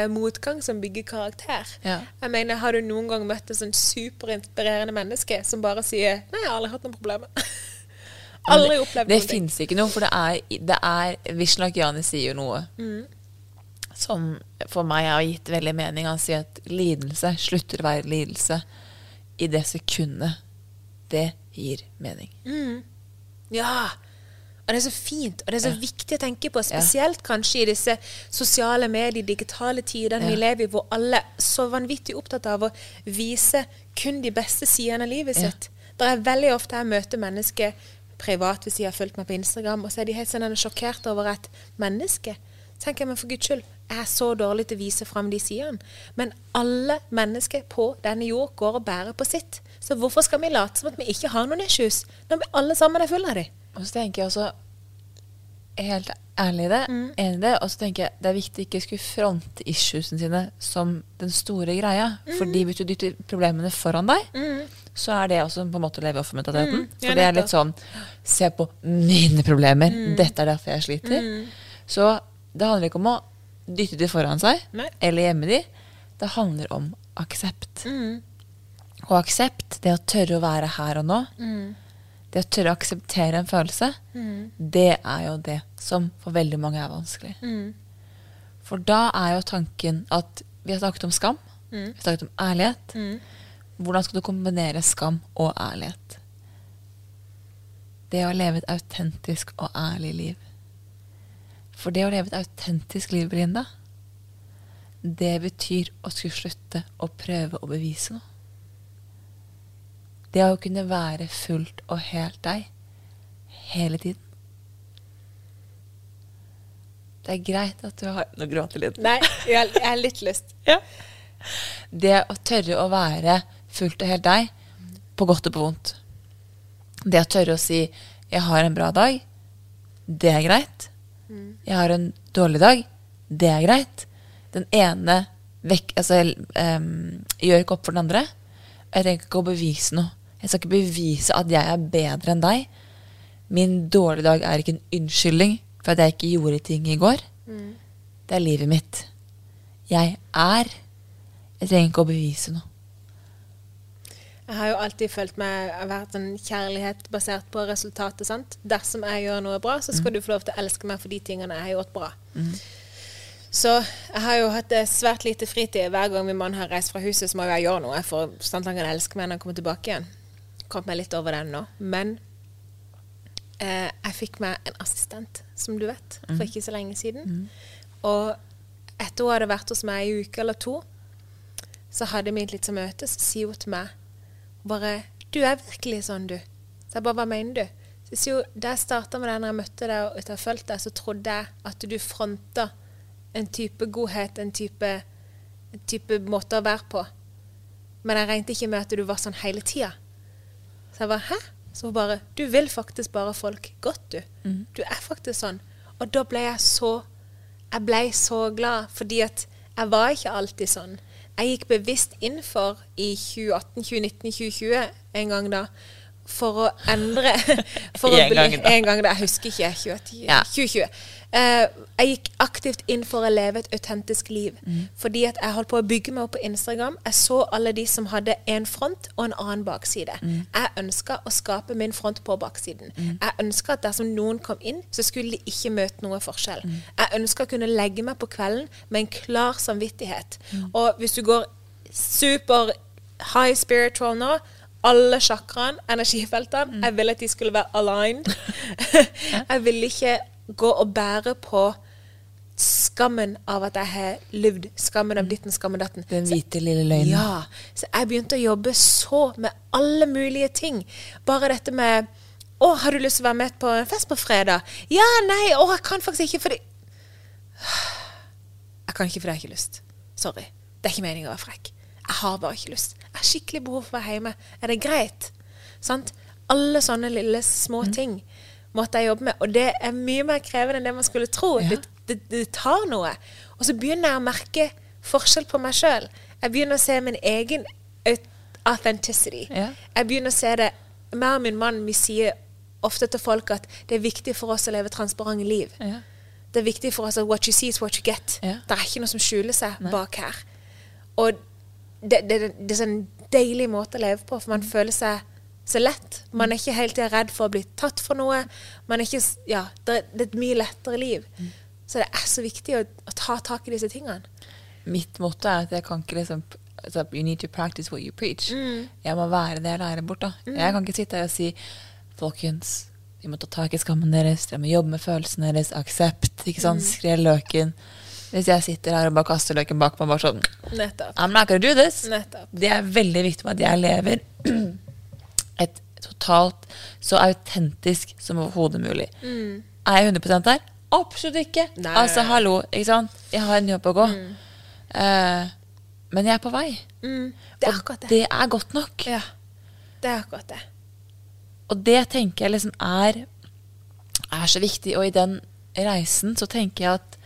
eh, motgang som bygger karakter. Ja. Jeg mener, Har du noen gang møtt et sånn superinspirerende menneske som bare sier 'Nei, jeg har aldri hatt noen problemer'? [laughs] aldri opplevd Det noen ting. fins ikke noe, for det er, det er Vishnak Jani sier jo noe Mm. som for meg har gitt veldig mening. Han sier at lidelse slutter å være lidelse i det sekundet det gir mening. Ja. Og det er så fint, og det er så viktig å tenke på, spesielt kanskje i disse sosiale medier, digitale tidene vi lever i, hvor alle er så vanvittig opptatt av å vise kun de beste sidene av livet Ja. sitt. Det er veldig ofte jeg møter mennesker privat hvis de har fulgt meg på Instagram, og så er de helt sånn sjokkert over et menneske. tenker jeg, men for guds skyld, jeg er så dårlig til å vise fram de sidene. Men alle mennesker på denne jord går og bærer på sitt. Så hvorfor skal vi late som at vi ikke har noen issues, når vi alle sammen er fulle av dem? Og så tenker jeg også helt ærlig i det, Mm. enig i det, og så tenker jeg det er viktig ikke skulle fronte issuesene sine som den store greia. Mm. Fordi hvis du dytter problemene foran deg, så er det også på en måte å leve i offermentaliteten. Mm. For det er litt sånn Se på mine problemer. Mm. Dette er derfor jeg sliter. Så det handler ikke om å dytte de foran seg Nei. eller gjemme de. Det handler om aksept. Mm. Og aksept, det å tørre å være her og nå, Mm. Det å tørre å akseptere en følelse, det er jo det som for veldig mange er vanskelig. Mm. For da er jo tanken at vi har snakket om skam, Mm. vi har snakket om ærlighet. Hvordan skal du kombinere skam og ærlighet? Det å leve et autentisk og ærlig liv. For det å leve et autentisk liv, Brinda, det betyr å skulle slutte å prøve å bevise noe. Det å kunne være fullt og helt deg hele tiden. Det er greit at du har Nå gråter jeg litt. Nei, jeg har, litt lyst. [laughs] Det å tørre å være fullt og helt deg, på godt og på vondt. Det å tørre å si 'jeg har en bra dag', det er greit. 'Jeg har en dårlig dag', det er greit. Den ene vekk, altså, um, gjør ikke opp for den andre. Jeg trenger ikke å bevise noe. Jeg skal ikke bevise at jeg er bedre enn deg. Min dårlige dag er ikke en unnskyldning for at jeg ikke gjorde ting i går. Det er livet mitt. Jeg er. Jeg trenger ikke å bevise noe. Jeg har jo alltid følt meg vært en kjærlighet basert på resultatet. sant? Dersom jeg gjør noe bra, så skal du få lov til å elske meg for de tingene jeg har gjort bra. Så jeg har jo hatt eh, svært lite fritid. Hver gang min mann har reist fra huset, så må jo jeg gjøre noe for sånn at han kan elske meg når han kommer tilbake igjen. Kom meg litt over den nå. Men eh, jeg fikk meg en assistent, som du vet, for ikke så lenge siden. Og etter hun hadde vært hos meg i en uke eller to, så hadde vi et lite møte, så sier hun til meg bare 'Du er virkelig sånn, du'. Så jeg bare 'Hva mener du?' Så sier hun 'Da jeg starta med det, når jeg møtte deg og etter fulgt deg, så trodde jeg at du fronta en type godhet, en type, en type måte å være på. Men jeg regnet ikke med at du var sånn hele tida. Så jeg bare 'Hæ?' Så hun bare 'Du vil faktisk bare folk godt, du. Du er faktisk sånn.' Og da ble jeg så Jeg ble så glad, fordi at jeg var ikke alltid sånn. Jeg gikk bevisst inn for i 2018, 2019, 2020 en gang da, for å endre [laughs] for å bli, gang da. En gang da. Jeg husker ikke. 2020. Ja. 2020. Eh, jeg gikk aktivt inn for å leve et autentisk liv. Fordi at jeg holdt på å bygge meg opp på Instagram. Jeg så alle de som hadde en front og en annen bakside. Jeg ønska å skape min front på baksiden. Jeg ønska at dersom noen kom inn, så skulle de ikke møte noe forskjell. Jeg ønska å kunne legge meg på kvelden med en klar samvittighet. Og hvis du går super high spiritual nå alle sjakraene, energifeltene, jeg ville at de skulle være aligned. [laughs] [laughs] jeg ville ikke gå og bære på skammen av at jeg har levd. Skammen av ditten, skammen datten. Den hvite lille løgnen. Ja. Så jeg begynte å jobbe så med alle mulige ting. Bare dette med Å, har du lyst til å være med på en fest på fredag? Ja, nei, å, jeg kan faktisk ikke fordi Jeg kan ikke fordi jeg har ikke lyst. Sorry. Det er ikke meningen å være frekk. Jeg har bare ikke lyst. Jeg har skikkelig behov for å være hjemme. Er det greit? Sant? Alle sånne lille små ting måtte jeg jobbe med. Og det er mye mer krevende enn det man skulle tro. Ja. Det, det, det tar noe. Og så begynner jeg å merke forskjell på meg sjøl. Jeg begynner å se min egen authenticity. Ja. Jeg begynner å se det Meg og min mann vi sier ofte til folk at det er viktig for oss å leve transparente liv. Ja. Det er viktig for oss at what you see is what you get. Det er ikke noe som skjuler seg bak her. Og det, det, det, er sånn deilig måte å leve på, for man føler seg så lett. Man er ikke hele tida redd for å bli tatt for noe. Man er ikke, ja, det, er- et mye lettere liv. Så det er så viktig å, å ta tak i disse tingene. Mitt motto er at jeg kan ikke liksom altså, You need to practice what you preach. Jeg må være det jeg lærer bort. da. Jeg kan ikke sitte her og si Folkens, vi må ta tak i skammen deres, dere må jobbe med følelsene deres, aksept, ikke sant, skrell løken. Hvis jeg sitter her og bare kaster løken bak meg, bare sånn Nettopp. I'm not gonna do this. Nettopp. Det er veldig viktig med at jeg lever [clears throat] totalt så autentisk som overhodet mulig. Er jeg 100% der? Absolutt ikke. Mm. Nei. Altså, hallo, ikke sant? Jeg har en jobb å gå. Eh, men jeg er på vei. Mm, det er Og akkurat det. det er godt nok. Ja, det er akkurat det. Og det tenker jeg liksom er, er så viktig. Og i den reisen så tenker jeg at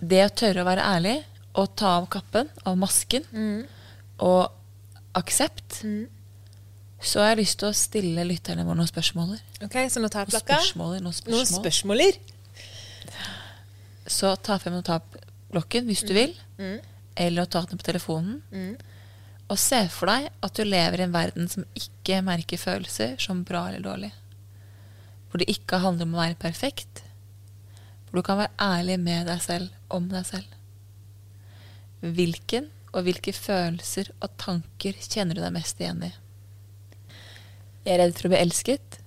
det å tørre å være ærlig og ta av kappen, av masken, Mm. og aksept, så har jeg lyst til å stille lytterne våre noen spørsmål. Ok, Så notatblokka. Spørsmåler, noen Noen spørsmål. spørsmåler? Så ta frem notatblokken hvis du vil, eller notatene på telefonen. Og se for deg at du lever i en verden som ikke merker følelser som bra eller dårlig. Hvor det ikke handler om å være perfekt. Hvor du kan være ærlig med deg selv om deg selv. Hvilken og hvilke følelser og tanker kjenner du deg mest igjen i? Jeg er redd for å bli elsket.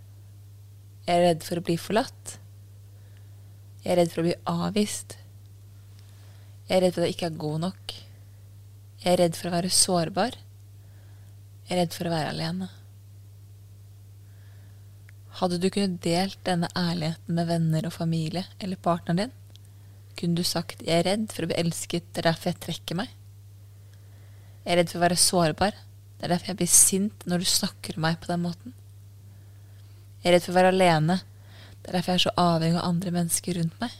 Jeg er redd for å bli forlatt. Jeg er redd for å bli avvist. Jeg er redd for at jeg ikke er god nok. Jeg er redd for å være sårbar. Jeg er redd for å være alene. Hadde du kunnet delt denne ærligheten med venner og familie eller partneren din, kunne du sagt 'jeg er redd for å bli elsket, det er derfor jeg trekker meg'. Jeg er redd for å være sårbar, det er derfor jeg blir sint når du snakker om meg på den måten. Jeg er redd for å være alene, det er derfor jeg er så avhengig av andre mennesker rundt meg.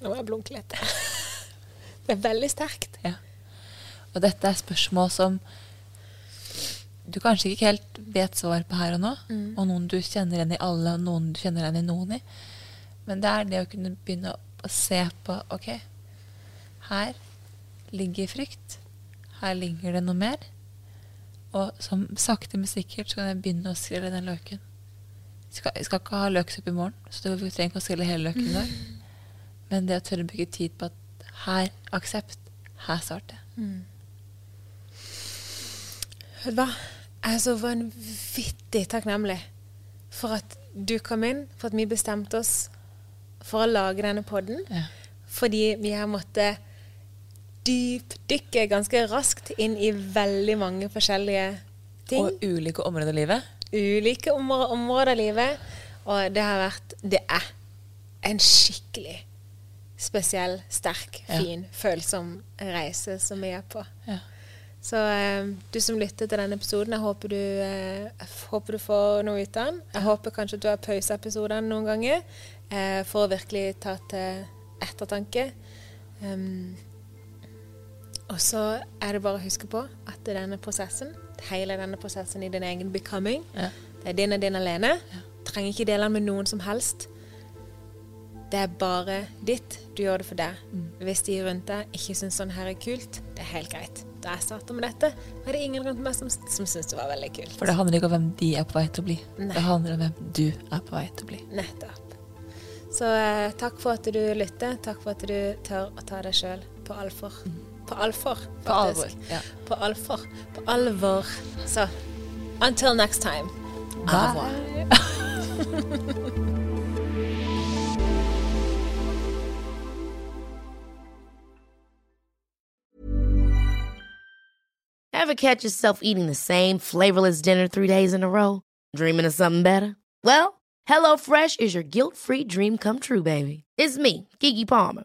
Nå må jeg blunke litt. [laughs] Det er veldig sterkt. Ja. Og dette er spørsmål som du kanskje ikke helt vet svar på her og nå, og noen du kjenner igjen i alle, og noen du kjenner igjen i noen i. Men det er det å kunne begynne å se på Ok, her ligger frykt. Her ligger det noe mer. Og som sakte, men sikkert så kan jeg begynne å skrelle den løken. Jeg skal, jeg skal ikke ha løksuppe i morgen, så du trenger ikke å skrelle hele løken i dag. Men det å tørre å bruke tid på at her, aksept, her starter jeg. Vet du hva? Jeg er så vanvittig takknemlig for at du kom inn, for at vi bestemte oss for å lage denne podden. Ja. Fordi vi har måttet dypdykke ganske raskt inn i veldig mange forskjellige ting. Og ulike områder i livet. ulike områ områder av livet. Og det har vært Det er en skikkelig spesiell, sterk, Ja. fin, følsom reise som vi er på. Ja. Så eh, du som lytter til denne episoden, jeg håper du, eh, håper du får noe ut av den. Jeg håper kanskje du har pausa episoden noen ganger eh, for å virkelig ta til ettertanke. Um, Og så er det bare å huske på at denne prosessen, hele denne prosessen i din egen becoming, Ja. det er din og din alene. Trenger ikke dele den med noen som helst. Det er bare ditt. Du gjør det for deg. Hvis de rundt deg ikke syns sånn her er kult, det er helt greit. Da jeg starta med dette, var det ingen rundt meg som, som syntes det var veldig kult. For det handler ikke om hvem de er på vei til å bli. Nei. Det handler om hvem du er på vei til å bli. Nettopp. Så eh, takk for at du lytter. Takk for at du tør å ta deg sjøl på alvor. På alvor. På alvor, ja. På alvor. På alvor. Så until next time. Au revoir. [laughs] Ever catch yourself eating the same flavorless dinner three days in a row? Dreaming of something better? Well, HelloFresh is your guilt free dream come true, baby. It's me, Gigi Palmer.